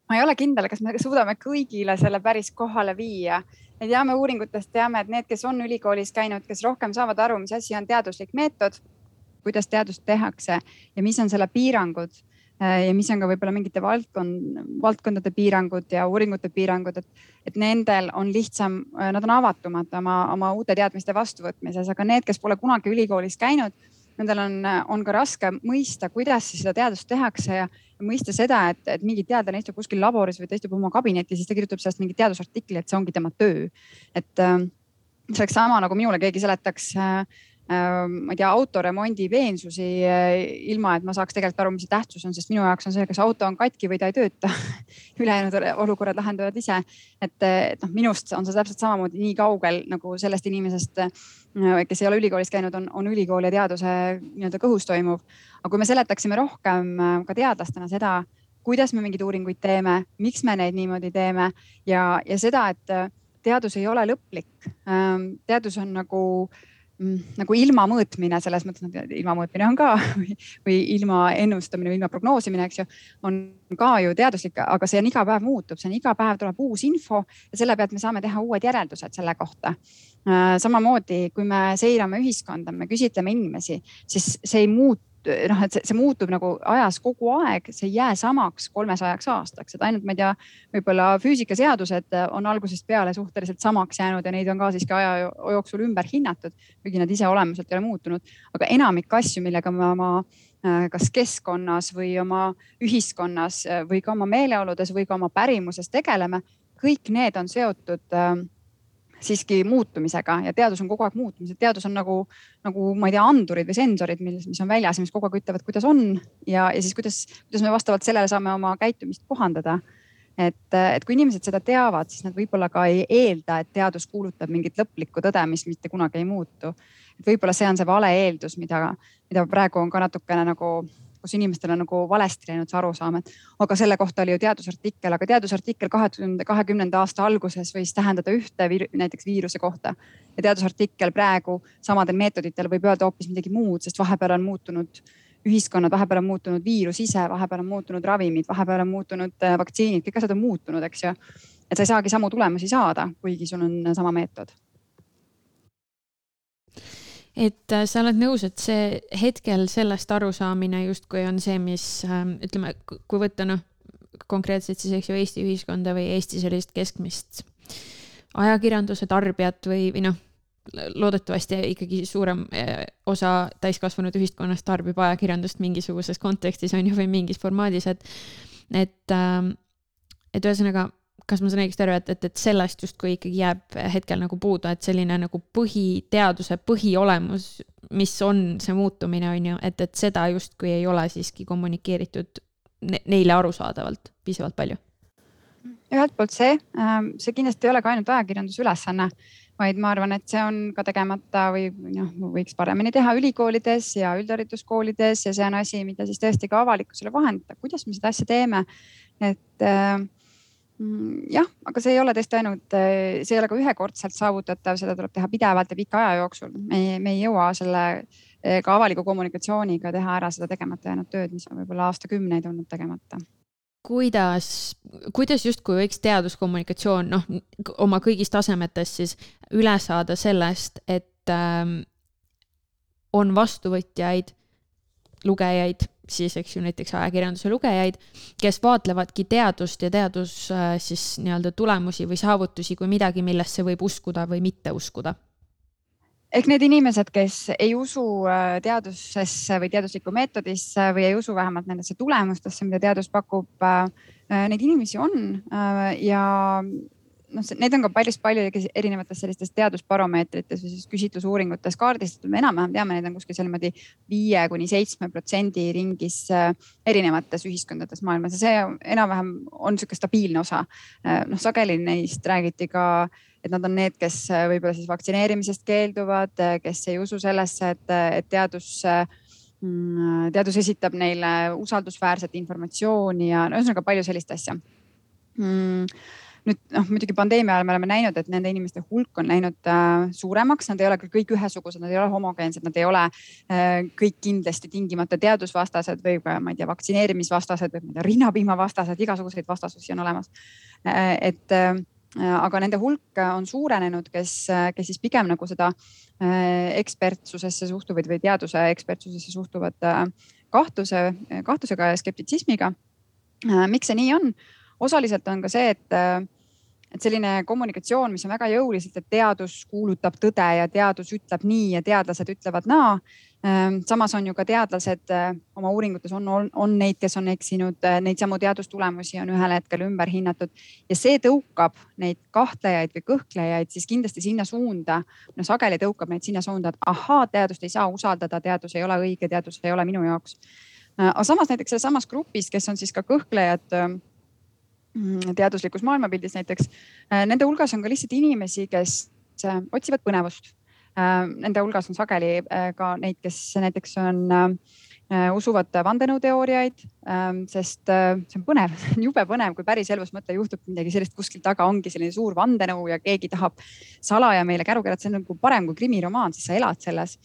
ma ei ole kindel, kas me suudame kõigile selle päris kohale viia. me teame uuringutest, teame, et need, kes on ülikoolis käinud, kes rohkem saavad aru, mis asi on teaduslik meetod kuidas teadust tehakse ja mis on selle piirangud äh, ja mis on ka võib-olla mingite valdkond, valdkondade piirangud ja uuringute piirangud, et, et nendel on lihtsam, äh, nad on avatumad oma, oma uute teadmiste vastuvõtmises, aga need, kes pole kunagi ülikoolis käinud, nendel on, on ka raske mõista, kuidas siis seda teadust tehakse ja, ja mõista seda, et, et mingi teadlane istub kuskil laboris või ta istub oma kabinetis, siis ta kirjutab sellest mingit teadusartikli, et see ongi tema töö. et äh, see oleks sama nagu minule keegi seletaks Äh, ma ei tea, autoremondi peensusi, äh, ilma et ma saaks tegelikult aru, mis see tähtsus on, sest minu jaoks on see, kas auto on katki või ta ei tööta ülejäänud olukorrad lahendavad ise. et, et noh, minust on see täpselt samamoodi nii kaugel nagu sellest inimesest, äh, kes ei ole ülikoolis käinud, on, on ülikool ja teaduse nii-öelda kõhus toimuv. aga kui me seletaksime rohkem ka teadlastena seda, kuidas me mingeid uuringuid teeme, miks me neid niimoodi teeme ja, ja seda, et teadus ei ole lõplik. teadus on nagu äh, nagu ilma mõõtmine selles mõttes, et ilma mõõtmine on ka või, või ilma ennustamine või ilma prognoosimine, eks ju, on ka ju teaduslik, aga see on iga päev muutub, see on iga päev tuleb uus info ja selle pealt me saame teha uued järeldused selle kohta. Äh, samamoodi, kui me seirame ühiskonda, me küsitleme inimesi, siis see ei muutu noh, et see, see muutub nagu ajas kogu aeg, see ei jää samaks kolmesajaks aastaks, et ainult ma ei tea, võib-olla füüsikaseadused on algusest peale suhteliselt samaks jäänud ja neid on ka siiski aja jooksul ümber hinnatud, kuigi nad ise olemuselt ei ole muutunud. aga enamik asju, millega me oma äh, kas keskkonnas või oma ühiskonnas või ka oma meeleoludes või ka oma pärimuses tegeleme, kõik need on seotud äh, siiski muutumisega ja teadus on kogu aeg muutumisel, teadus on nagu, nagu ma ei tea, andurid või sensorid, mis, mis on väljas ja mis kogu aeg ütlevad, kuidas on ja, ja siis kuidas, kuidas me vastavalt sellele saame oma käitumist kohandada. et, et kui inimesed seda teavad, siis nad võib-olla ka ei eelda, et teadus kuulutab mingit lõplikku tõde, mis mitte kunagi ei muutu. et võib-olla see on see vale eeldus, mida, mida praegu on ka natukene nagu kus inimestel on nagu valesti läinud see arusaam, et aga selle kohta oli ju teadusartikkel, aga teadusartikkel kahe tuhande kahekümnenda aasta alguses võis tähendada ühte viir, näiteks viiruse kohta. ja teadusartikkel praegu samadel meetoditel võib öelda hoopis midagi muud, sest vahepeal on muutunud ühiskonnad, vahepeal on muutunud viirus ise, vahepeal on muutunud ravimid, vahepeal on muutunud äh, vaktsiinid, kõik asjad on muutunud, eks ju. et sa ei saagi samu tulemusi saada, kuigi sul on sama meetod et äh, sa oled nõus, et see hetkel sellest arusaamine justkui on see, mis ähm, ütleme, kui võtta noh, konkreetselt siis eks ju Eesti ühiskonda või Eesti sellist keskmist ajakirjanduse tarbijat või, või noh, loodetavasti ikkagi suurem äh, osa täiskasvanud ühiskonnast tarbib ajakirjandust mingisuguses kontekstis on ju või mingis formaadis, et, et, ähm, et ühesõnaga kas ma saan õigesti aru, et, et, et sellest justkui ikkagi jääb hetkel nagu puudu, et selline nagu põhiteaduse põhiolemus, mis on see muutumine, on ju, et, et seda justkui ei ole siiski kommunikeeritud ne neile arusaadavalt piisavalt palju? ühelt poolt see, ähm, see kindlasti ei ole ka ainult ajakirjanduse ülesanne, vaid ma arvan, et see on ka tegemata või noh, võiks paremini teha ülikoolides ja üldhariduskoolides ja see on asi, mida siis tõesti ka avalikkusele vahendada, kuidas me seda asja teeme. et äh, jah, aga see ei ole tõesti ainult, eh, see ei ole ka ühekordselt saavutatav, seda tuleb teha pidevalt ja pika aja jooksul. me, me ei jõua selle eh, ka avaliku kommunikatsiooniga teha ära seda tegemata jäänud tööd, mis on võib-olla aastakümneid olnud tegemata kuidas, kuidas justkui võiks teaduskommunikatsioon noh, oma kõigis tasemetes siis üle saada sellest, et ähm, on vastuvõtjaid, lugejaid siis eks ju näiteks ajakirjanduse lugejaid, kes vaatlevadki teadust ja teadus äh, siis nii-öelda tulemusi või saavutusi kui midagi, millesse võib uskuda või mitte uskuda. Ehk need inimesed, kes ei usu äh, teadusesse või teaduslikku meetodisse või ei usu vähemalt nendesse tulemustesse, mida teadus pakub, äh, neid inimesi on ja noh, neid on ka päris palju erinevates sellistes teadusbaromeetrites või siis küsitlusuuringutes kaardistatud, me enam-vähem teame, neid on kuskil seal niimoodi viie kuni seitsme protsendi ringis äh, erinevates ühiskondades maailmas ja see enam-vähem on niisugune stabiilne osa. Äh, noh, sageli neist räägiti ka et nad on need, kes äh, võib-olla siis vaktsineerimisest keelduvad, kes ei usu sellesse, et, et teadus mm, teadus esitab neile usaldusväärset informatsiooni ja no ühesõnaga palju sellist asja mm nüüd noh, muidugi pandeemia ajal me oleme näinud, et nende inimeste hulk on läinud äh, suuremaks, nad ei ole küll kõik ühesugused, nad ei ole homogeensed, nad ei ole äh, kõik kindlasti tingimata teadusvastased või ma ei tea, vaktsineerimisvastased või ma ei tea, rinnapiimavastased, igasuguseid vastasusi on olemas äh,. et äh, aga nende hulk on suurenenud, kes, kes siis pigem nagu seda äh, ekspertsusesse suhtuvad või teaduse ekspertsusesse suhtuvad äh, kahtluse, kahtlusega ja skeptitsismiga. Äh, miks see nii on? osaliselt on ka see, et et selline kommunikatsioon, mis on väga jõuliselt, et teadus kuulutab tõde ja teadus ütleb nii ja teadlased ütlevad naa. Ehm, samas on ju ka teadlased eh, oma uuringutes on, on, on neid, kes on eksinud, eh, neid samu teadustulemusi on ühel hetkel ümber hinnatud ja see tõukab neid kahtlejaid või kõhklejaid siis kindlasti sinna suunda. no sageli tõukab neid sinna suunda, et ahaa, teadust ei saa usaldada, teadus ei ole õige, teadus ei ole minu jaoks. Äh, aga samas näiteks selles samas grupis, kes on siis ka kõhklejad Mm, teaduslikus maailmapildis näiteks. Äh, nende hulgas on ka lihtsalt inimesi, kes äh, otsivad põnevust. Äh, nende hulgas on sageli ka neid, kes näiteks on usuvad vandenõuteooriaid, sest see on põnev, see on jube põnev, kui päriselus mõtle, juhtub midagi sellist kuskil taga, ongi selline suur vandenõu ja keegi tahab salaja meile käru keerata, see on nagu parem kui krimiromaan, sest sa elad selles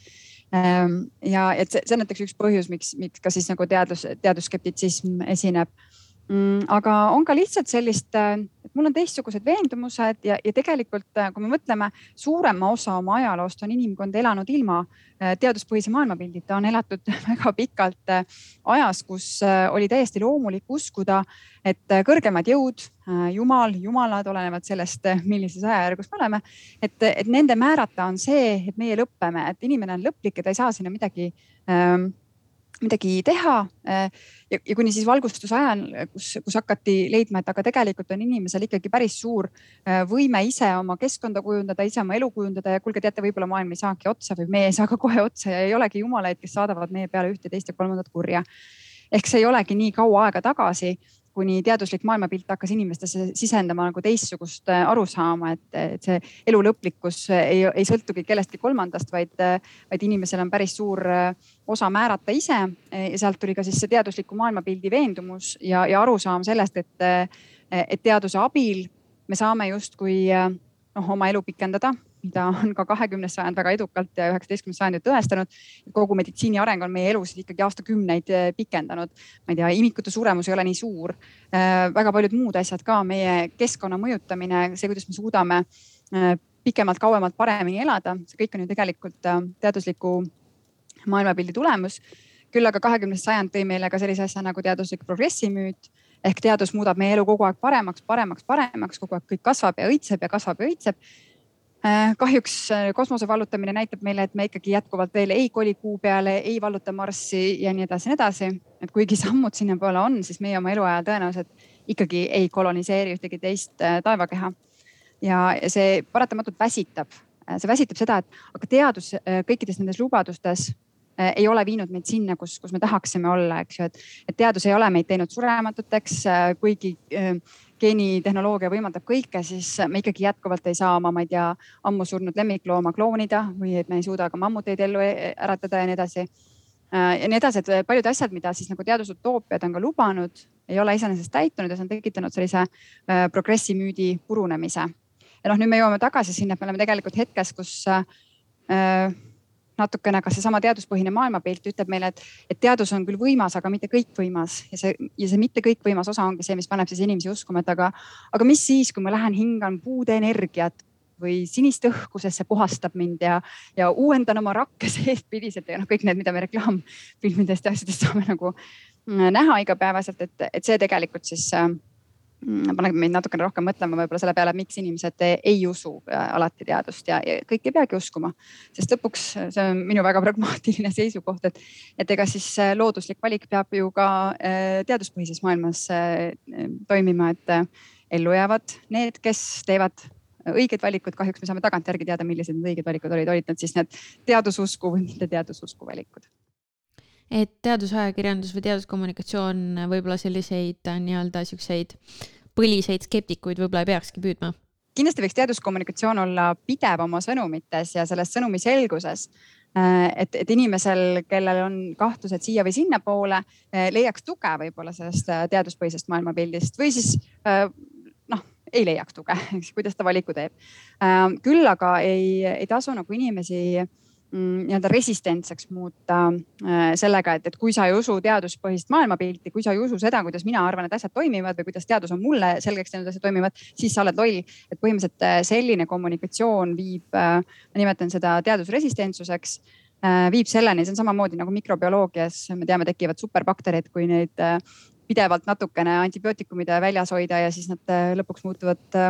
ja et see, see on näiteks üks põhjus, miks, miks ka siis nagu teadus, teadusskeptitsism esineb mm,. Aga on ka lihtsalt sellist, et mul on teistsugused veendumused ja, ja tegelikult, kui me mõtleme, suurema osa oma ajaloost on inimkond elanud ilma teaduspõhise maailmapildita, on elatud väga pikalt ajas, kus oli täiesti loomulik uskuda, et kõrgemad jõud, jumal, jumalad, olenevad sellest, millises ajajärgus me oleme, et, et nende määrata on see, et meie lõppeme, et inimene on lõplik ja ta ei saa sinna midagi ähm, midagi teha. Äh, ja, ja kuni siis valgustuse ajal, kus, kus hakati leidma, et aga tegelikult on inimesel ikkagi päris suur äh, võime ise oma keskkonda kujundada, ise oma elu kujundada ja kuulge, teate, võib-olla maailm ei saagi otsa või meie ei saa ka kohe otsa ja ei olegi jumalaid, kes saadavad meie peale ühte, teist ja kolmandat kurja. ehk see ei olegi nii kaua aega tagasi kuni teaduslik maailmapilt hakkas inimestesse sisendama nagu teistsugust äh, arusaama, et, et see elu lõplikkus ei, ei sõltugi kellestki kolmandast, vaid, vaid inimesel on päris suur äh, osa määrata ise. ja sealt tuli ka siis see teadusliku maailmapildi veendumus ja, ja arusaam sellest, et, et teaduse abil me saame justkui noh, oma elu pikendada mida on ka kahekümnes sajand väga edukalt ja üheksateistkümnes sajand tõestanud. kogu meditsiini areng on meie elusid ikkagi aastakümneid eh, pikendanud. ma ei tea, imikute suremus ei ole nii suur. Eh, väga paljud muud asjad ka, meie keskkonna mõjutamine, see, kuidas me suudame eh, pikemalt, kauemalt, paremini elada, see kõik on ju tegelikult teadusliku maailmapildi tulemus. küll aga kahekümnes sajand tõi meile ka sellise asja nagu teaduslik progressimüüt ehk teadus muudab meie elu kogu aeg paremaks, paremaks, paremaks, kogu aeg kõik kasvab ja õitseb ja kasvab ja õitseb kahjuks äh, kosmose vallutamine näitab meile, et me ikkagi jätkuvalt veel ei koli kuu peale, ei valluta Marssi ja nii edasi ja nii edasi. et kuigi sammud sinnapoole on, siis meie oma eluajal tõenäoliselt ikkagi ei koloniseeri ühtegi teist äh, taevakeha. ja see paratamatult väsitab, see väsitab seda, et aga teadus kõikides nendes lubadustes ei ole viinud meid sinna, kus, kus me tahaksime olla, eks ju, et, et teadus ei ole meid teinud surematuteks, kuigi geenitehnoloogia võimaldab kõike, siis me ikkagi jätkuvalt ei saa oma, ma ei tea, ammu surnud lemmiklooma kloonida või et me ei suuda ka mammuteid ellu e-, äratada ja nii edasi. Äh, ja nii edasi, et paljud asjad, mida siis nagu teadusutoopiad on ka lubanud, ei ole iseenesest täitunud ja see on tekitanud sellise äh, progressi müüdi purunemise. ja noh, nüüd me jõuame tagasi sinna, et me oleme tegelikult hetkes, kus äh, natukene ka seesama teaduspõhine maailmapilt ütleb meile, et, et teadus on küll võimas, aga mitte kõikvõimas ja see ja see mitte kõikvõimas osa ongi see, mis paneb siis inimesi uskuma, et aga, aga mis siis, kui ma lähen hingan puude energiat või sinist õhku, sest see puhastab mind ja, ja uuendan oma rakke seestpidiselt ja noh, kõik need, mida me reklaamfilmidest ja asjadest saame nagu mm, näha igapäevaselt, et, et see tegelikult siis äh, paneb meid natukene rohkem mõtlema võib-olla selle peale, miks inimesed ei usu äh, alati teadust ja, ja kõik ei peagi uskuma. sest lõpuks see on minu väga pragmaatiline seisukoht, et, et ega siis äh, looduslik valik peab ju ka äh, teaduspõhises maailmas toimima, et ellu jäävad need, kes teevad õiged valikud, kahjuks me saame tagantjärgi teada, millised need õiged valikud olid, olid need siis need teadususku või mitte teadususku valikud et teadusajakirjandus või teaduskommunikatsioon võib-olla selliseid äh, nii-öelda siukseid põliseid skeptikuid võib-olla ei peakski püüdma? kindlasti võiks teaduskommunikatsioon olla pidev oma sõnumites ja selles sõnumi selguses. Äh, et, et inimesel, kellel on kahtlused siia või sinnapoole, äh, leiaks tuge võib-olla sellest teaduspõhisest maailmapildist või siis noh, ei leiaks tuge, eks kuidas ta valiku teeb. küll aga ei, ei tasu nagu inimesi nii-öelda resistentseks muuta äh, sellega, et, et kui sa ei usu teaduspõhist maailmapilti, kui sa ei usu seda, kuidas mina arvan, et asjad toimivad või kuidas teadus on mulle selgeks teinud, asjad toimivad, siis sa oled loll. et põhimõtteliselt äh, selline kommunikatsioon viib, äh, ma nimetan seda teadusresistentsuseks, viib selleni, see on samamoodi nagu mikrobioloogias, me teame, tekivad superbakterid, kui neid pidevalt natukene antibiootikumide väljas hoida ja siis nad lõpuks muutuvad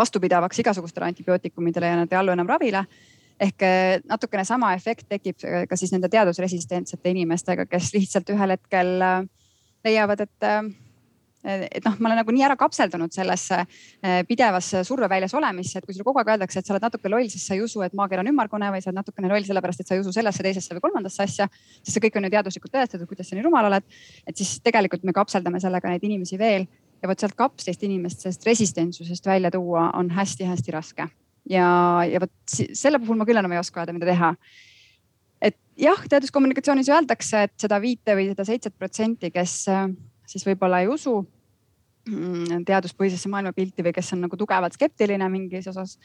vastupidavaks igasugustele antibiootikumidele ja nad ei allu enam ravile ehk eh, natukene sama efekt tekib ka siis nende teadusresistentsete inimestega, kes lihtsalt ühel hetkel eh, leiavad, et et noh, ma olen nagu nii ära kapseldunud sellesse pidevasse surveväljas olemisse, et kui sulle kogu aeg öeldakse, et sa oled natuke loll, siis sa ei usu, et maakera on ümmargune või sa oled natukene loll sellepärast, et sa ei usu sellesse, teisesse või kolmandasse asja. sest see kõik on ju teaduslikult tõestatud, kuidas sa nii rumal oled. et siis tegelikult me kapseldame sellega neid inimesi veel ja vot sealt kapslist inimest, sellest resistentsusest välja tuua on hästi-hästi raske ja, ja vot selle puhul ma küll enam ei oska öelda, mida teha. et jah, teaduskommunikatsioonis öeldakse, et seda viite või seda seitset protsenti, kes äh, siis võib-olla ei usu mm, teaduspõhisesse maailmapilti või kes on nagu tugevalt skeptiline mingis osas.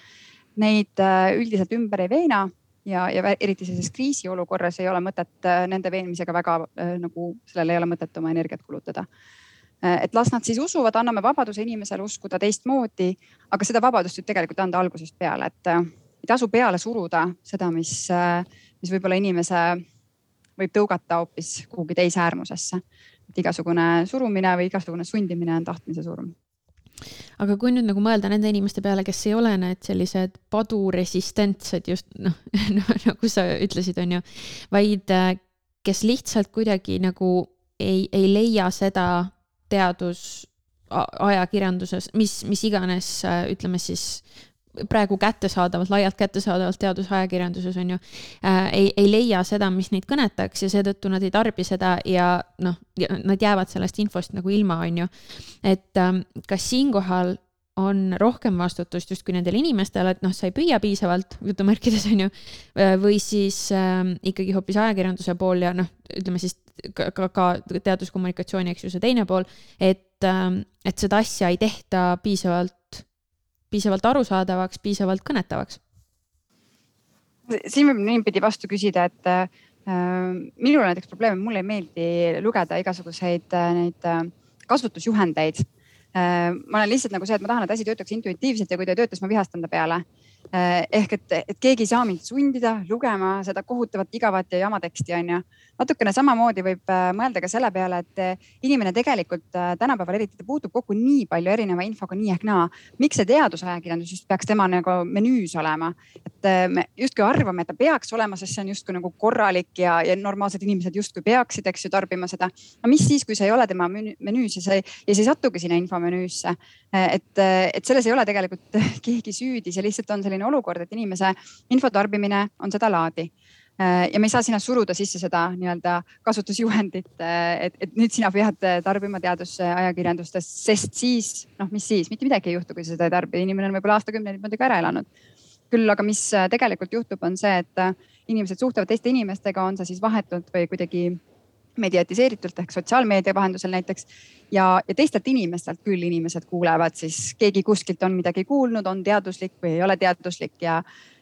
Neid äh, üldiselt ümber ei veena ja, ja eriti sellises kriisiolukorras ei ole mõtet äh, nende veenmisega väga nagu, sellele ei ole mõtet oma energiat kulutada et las nad siis usuvad, anname vabaduse inimesele uskuda teistmoodi, aga seda vabadust võib tegelikult anda algusest peale, et ei tasu peale suruda seda, mis, mis võib-olla inimese võib tõugata hoopis kuhugi teise äärmusesse. et igasugune surumine või igasugune sundimine on tahtmise surm aga kui nüüd nagu mõelda nende inimeste peale, kes ei ole need sellised paduresistentsed just noh no, nagu sa ütlesid, on ju, vaid äh, kes lihtsalt kuidagi nagu ei, ei leia seda teadus ajakirjanduses, mis, mis iganes, äh, ütleme siis praegu kättesaadavalt, laialt kättesaadavalt teadusajakirjanduses on ju äh,, ei, ei leia seda, mis neid kõnetaks ja seetõttu nad ei tarbi seda ja noh, nad jäävad sellest infost nagu ilma, on ju. et ähm, kas siinkohal on rohkem vastutust justkui nendel inimestel, et noh, sa ei püüa piisavalt, jutumärkides on ju, äh, või siis äh, ikkagi hoopis ajakirjanduse pool ja noh, ütleme siis ka, ka, ka teaduskommunikatsiooni, eks ju, see teine pool, et äh,, et seda asja ei tehta piisavalt piisavalt arusaadavaks, piisavalt kõnetavaks? siin võib niipidi vastu küsida, et äh, minul näiteks probleem, mulle ei meeldi lugeda igasuguseid äh, neid äh, kasutusjuhendeid. Ma olen lihtsalt nagu see, et ma tahan, et asi töötaks intuitiivselt ja kui ta ei tööta, siis ma vihastan ta peale. Äh, ehk et, et keegi ei saa mind sundida lugema seda kohutavat igavat ja jama teksti, onju natukene samamoodi võib äh, mõelda ka selle peale, et äh, inimene tegelikult äh, tänapäeval eriti, puutub kokku nii palju erineva infoga nii ehk naa. miks see teadusajakirjandus just peaks tema nagu menüüs olema, et me justkui arvame, et ta peaks olema, sest see on justkui nagu korralik ja, ja normaalsed inimesed justkui peaksid, eks ju, tarbima seda. no mis siis, kui see ei ole tema menüüs ja see ja see ei satugi sinna infomenüüsse. et, et selles ei ole tegelikult keegi süüdi, see lihtsalt on selline olukord, et inimese infotarbimine on sedalaadi ja me ei saa sinna suruda sisse seda nii-öelda kasutusjuhendit, äh, et, et nüüd sina pead tarbima teadusajakirjandustest, sest siis noh, mis siis, mitte midagi ei juhtu, kui sa seda ei tarbi, inimene on võib-olla aastakümneid ka ära elanud. küll aga, mis äh, tegelikult juhtub, on see, et inimesed suhtlevad teiste inimestega, on see siis vahetult või kuidagi mediatiseeritult ehk sotsiaalmeedia vahendusel näiteks. Ja, ja teistelt inimestelt küll inimesed kuulevad siis, keegi kuskilt on midagi kuulnud, on teaduslik või ei ole teaduslik ja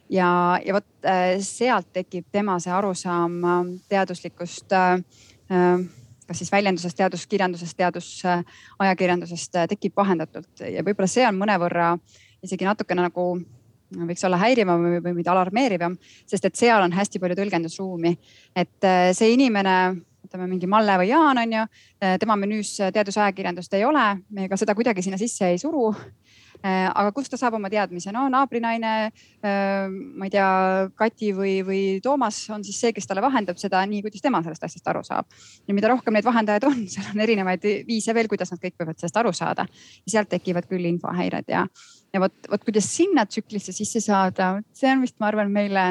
ja, ja vot äh, sealt tekib tema see arusaam äh, teaduslikust äh, kas siis väljendusest, teaduskirjandusest, teadusajakirjandusest tekib vahendatult. Ja võib-olla see on mõnevõrra isegi natukene nagu võiks olla häirivam või, või mitte alarmeerivam, sest et seal on hästi palju tõlgendusruumi. et see inimene, ütleme mingi Malle või Jaan on ju, tema menüüs teadusajakirjandust ei ole, me ka seda kuidagi sinna sisse ei suru aga kust ta saab oma teadmise, no naabrinaine, äh, ma ei tea, Kati või, või Toomas on siis see, kes talle vahendab seda nii, kuidas tema sellest asjast aru saab. ja mida rohkem neid vahendajaid on, seal on erinevaid viise veel, kuidas nad kõik võivad sellest aru saada. ja sealt tekivad küll infohäired ja, ja vot, vot kuidas sinna tsüklisse sisse saada, see on vist, ma arvan, meile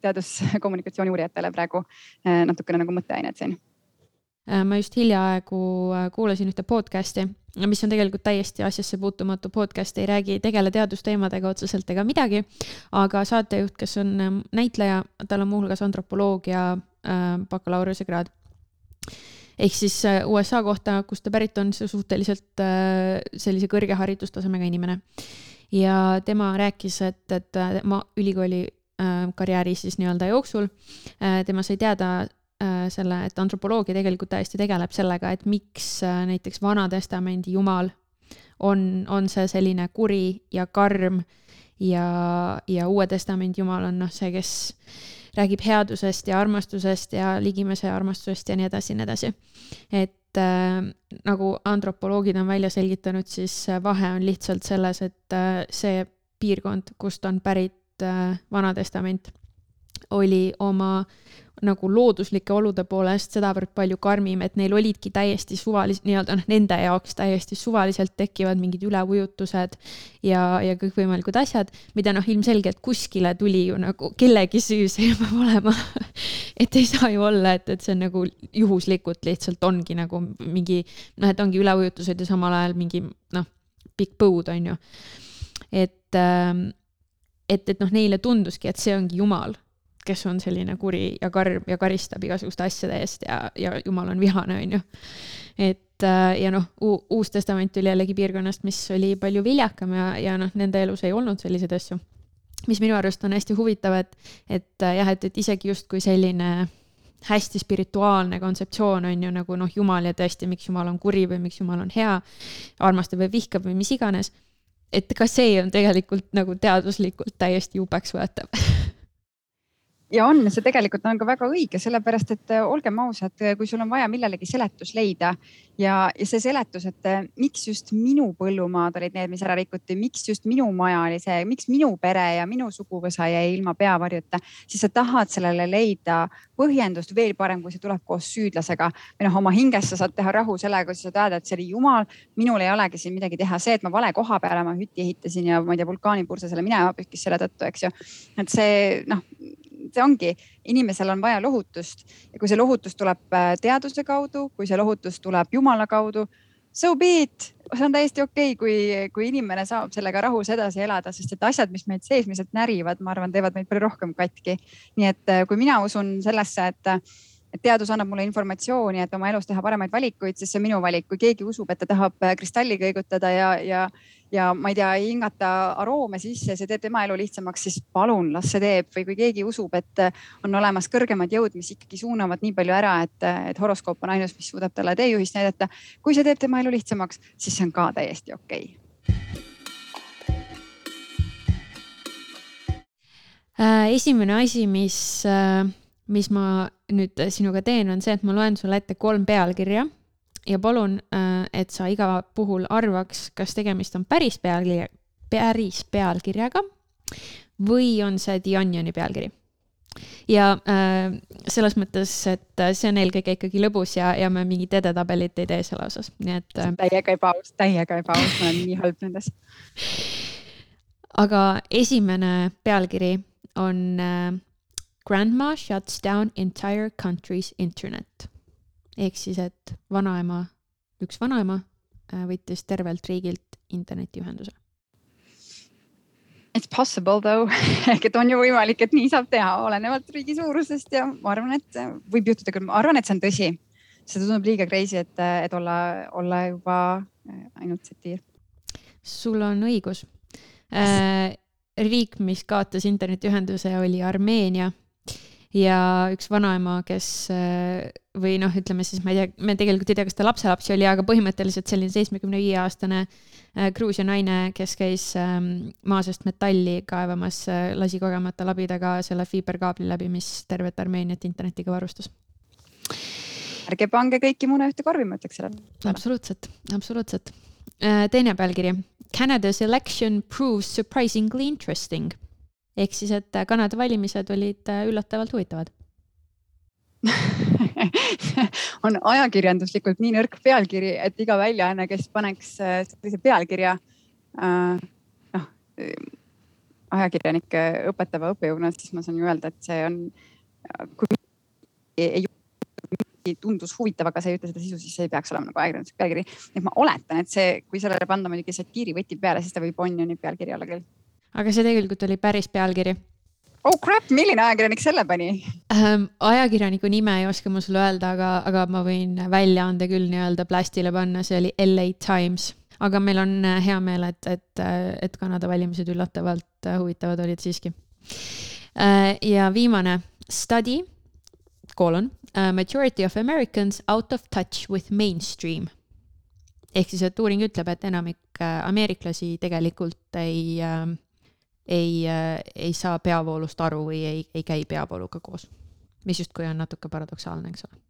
teaduskommunikatsiooni uurijatele praegu äh, natukene nagu mõtteainet siin ma just hiljaaegu kuulasin ühte podcast'i mis on tegelikult täiesti asjasse puutumatu podcast, ei räägi, ei tegele teadusteemadega otseselt ega midagi. aga saatejuht, kes on ähm, näitleja, tal on muuhulgas antropoloogia äh, bakalaureusekraad. ehk siis äh, USA kohta, kust ta pärit on, see suhteliselt äh, sellise kõrge haridustasemega inimene. ja tema rääkis, et, et tema ülikooli karjääri siis nii-öelda jooksul tema sai teada selle, et antropoloogia tegelikult täiesti tegeleb sellega, et miks äh, näiteks Vana-testamendi jumal on, on see selline kuri ja karm ja, ja Uue Testamendi jumal on noh, see, kes räägib headusest ja armastusest ja ligimese armastusest ja nii edasi ja nii edasi. et äh, nagu antropoloogid on välja selgitanud, siis vahe on lihtsalt selles, et äh, see piirkond, kust on pärit äh, Vana Testament, oli oma nagu looduslike olude poolest sedavõrd palju karmim, et neil olidki täiesti suvalis-, nii-öelda noh, nende jaoks täiesti suvaliselt tekivad mingid üleujutused ja, ja kõikvõimalikud asjad, mida noh, ilmselgelt kuskile tuli ju nagu kellegi süü see peab olema et ei saa ju olla, et, et see on nagu juhuslikult lihtsalt ongi nagu mingi noh, et ongi üleujutused ja samal ajal mingi noh, pikk põud on ju. et, ähm, et, et noh, neile tunduski, et see ongi jumal kes on selline kuri ja karm ja karistab igasuguste asjade eest ja, ja jumal on vihane, on ju. et äh, ja noh, Uus Testament tuli jällegi piirkonnast, mis oli palju viljakam ja, ja noh, nende elus ei olnud selliseid asju. mis minu arust on hästi huvitav, et, et äh, jah, et, et isegi justkui selline hästi spirituaalne kontseptsioon on ju nagu noh, Jumal ja tõesti, miks Jumal on kuri või miks Jumal on hea, armastab või vihkab või mis iganes. et ka see on tegelikult nagu teaduslikult täiesti jubeks võetav ja on, see tegelikult on ka väga õige, sellepärast et äh, olgem ausad, äh, kui sul on vaja millelegi seletus leida ja, ja see seletus, et äh, miks just minu põllumaad olid need, mis ära rikuti, miks just minu maja oli see, miks minu pere ja minu suguvõsa jäi ilma peavarjuta, siis sa tahad sellele leida põhjendust veel parem, kui see tuleb koos süüdlasega või noh, oma hinges sa saad teha rahu sellega, kui sa öelda, et see oli jumal, minul ei olegi siin midagi teha, see, et ma vale koha peale oma hütti ehitasin ja ma ei tea, vulkaanipurse selle minema pühkis selle tõttu, eks ju. et see noh see ongi, inimesel on vaja lohutust ja kui see lohutus tuleb äh, teaduse kaudu, kui see lohutus tuleb Jumala kaudu, so be it, see on täiesti okei okay,, kui, kui inimene saab sellega rahus edasi elada, sest et asjad, mis meid seesmiselt närivad, ma arvan, teevad meid palju rohkem katki. nii et äh, kui mina usun sellesse, et et teadus annab mulle informatsiooni, et oma elus teha paremaid valikuid, siis see on minu valik. kui keegi usub, et ta tahab äh, kristalli kõigutada ja, ja, ja ma ei tea, hingata aroome sisse, see teeb tema elu lihtsamaks, siis palun las see teeb. või kui keegi usub, et äh, on olemas kõrgemad jõud, mis ikkagi suunavad nii palju ära, et, äh, et horoskoop on ainus, mis suudab talle teejuhist näidata. kui see teeb tema elu lihtsamaks, siis see on ka täiesti okei okay. esimene asi, mis mis ma nüüd sinuga teen, on see, et ma loen sulle ette kolm pealkirja ja palun, äh, et sa iga puhul arvaks, kas tegemist on päris pealkirja, päris pealkirjaga või on see The Onioni pealkiri. ja äh, selles mõttes, et see on eelkõige ikkagi lõbus ja, ja me mingit edetabelit ei tee selle osas, nii et äh.... täiega ebaaus, täiega ebaaus, ma olen nii halb nendes. aga esimene pealkiri on äh, Grandma shuts down entire country's internet. ehk siis, et vanaema, üks vanaema äh, võttis tervelt riigilt internetiühenduse. It's possible though ehk et on ju võimalik, et nii saab teha, olenevalt riigi suurusest ja ma arvan, et äh, võib juhtuda küll, ma arvan, et see on tõsi. see tundub liiga crazy, et, äh, et olla, olla juba ainult satiir. sul on õigus äh, riik, mis kaotas internetiühenduse, oli Armeenia ja üks vanaema, kes või noh, ütleme siis, ma ei tea, me tegelikult ei tea, kas ta lapselapsi oli, aga põhimõtteliselt selline seitsmekümne viie aastane äh, Gruusia naine, kes käis ähm, maa seest metalli kaevamas, äh, lasi kogemata labidaga selle fiiberkaabli läbi, mis tervet Armeeniat internetiga varustas. ärge pange kõiki mune ühte korvi, ma ütleks sellele. absoluutselt, absoluutselt. Äh, teine pealkiri. Canada's election proves surprisingly interesting ehk siis, et Kanada valimised olid äh, üllatavalt huvitavad on ajakirjanduslikult nii nõrk pealkiri, et iga väljaanne, kes paneks äh, sellise pealkirja äh,, noh ajakirjanikke õpetava õppejõuna, siis ma saan ju öelda, et see on, kui ei tundus huvitav, aga see ei ütle seda sisu, siis see ei peaks olema nagu ajakirjanduslik pealkiri. et ma oletan, et see, kui sellele panna muidugi satiirivõti peale, siis ta võib Onioni pealkiri olla küll aga see tegelikult oli päris pealkiri. oh crap, milline ajakirjanik selle pani ähm,? ajakirjaniku nime ei oska ma sulle öelda, aga, aga ma võin väljaande küll nii-öelda plastile panna, see oli LA Times. aga meil on äh, hea meel, et, et, äh, et Kanada valimised üllatavalt äh, huvitavad olid siiski. ja viimane, study, koolon, majority of Americans out of touch with mainstream ehk siis, et uuring ütleb, et enamik ameeriklasi tegelikult ei äh, ei, äh, ei saa peavoolust aru või ei, ei käi peavooluga koos. mis justkui on natuke paradoksaalne, eks ole.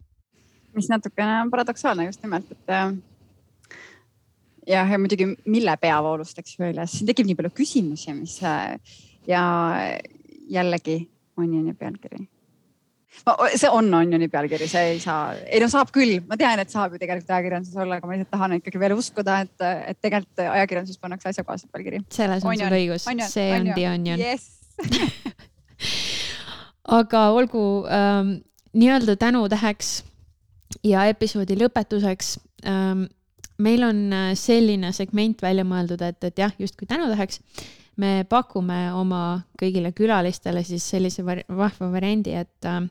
mis natukene on paradoksaalne just nimelt, et äh, jah, ja muidugi, mille peavoolust, eks ju, üles, siin tekib nii palju küsimusi, mis äh, ja jällegi Onioni pealkiri see on Onioni pealkiri, see ei saa, ei no saab küll, ma tean, et saab ju tegelikult ajakirjanduses olla, aga ma lihtsalt tahan ikkagi veel uskuda, et, et tegelikult ajakirjanduses pannakse asjakohaselt pealkiri. selles on sul õigus, see on The Onion. Yes. aga olgu ähm, nii-öelda tänutäheks ja episoodi lõpetuseks ähm, meil on äh, selline segment välja mõeldud, et, et jah, justkui tänutäheks me pakume oma kõigile külalistele siis sellise vahva variandi, et äh,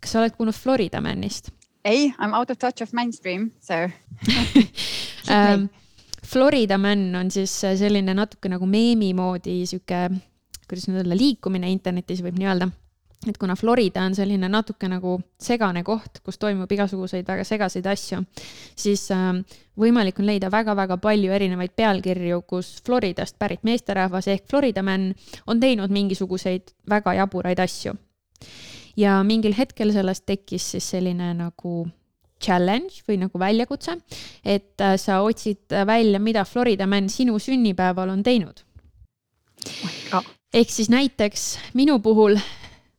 kas sa oled kuulnud Florida Manist? ei, I m out of touch of mainstream, so. Um, Florida Man on siis selline natuke nagu meemi moodi sihuke, kuidas nüüd öelda, liikumine internetis võib nii öelda et kuna Florida on selline natuke nagu segane koht, kus toimub igasuguseid väga segaseid asju, siis äh, võimalik on leida väga-väga palju erinevaid pealkirju, kus Floridast pärit meesterahvas ehk Florida man on teinud mingisuguseid väga jaburaid asju. ja mingil hetkel sellest tekkis siis selline nagu challenge või nagu väljakutse, et äh, sa otsid välja, mida Florida man sinu sünnipäeval on teinud oh. ehk siis näiteks minu puhul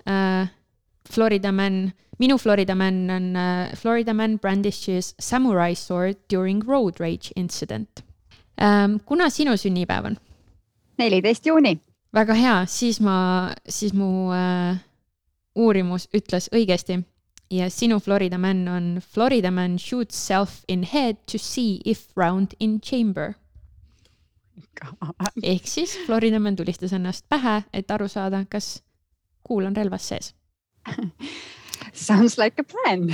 uh, Florida man, minu Florida man on uh, Florida man brandishes samurai sword during road rage incident um,. kuna sinu sünnipäev on? neliteist juuni. väga hea, siis ma, siis mu uh, uurimus ütles õigesti ja sinu Florida man on Florida man shoots self in head to see if round in chamber. ehk siis Florida man tulistas ennast pähe, et aru saada, kas kuul on relvas sees Sounds like a plan.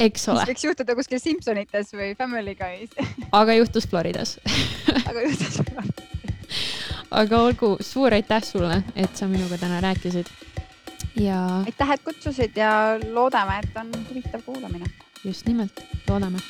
eks ole. võiks juhtuda kuskil Simpsonites või Family Guy's aga juhtus Floridas aga juhtus Floridas. aga olgu, suur aitäh sulle, et sa minuga täna rääkisid. ja. aitäh, et kutsusid ja loodame, et on huvitav kuulamine. just nimelt, loodame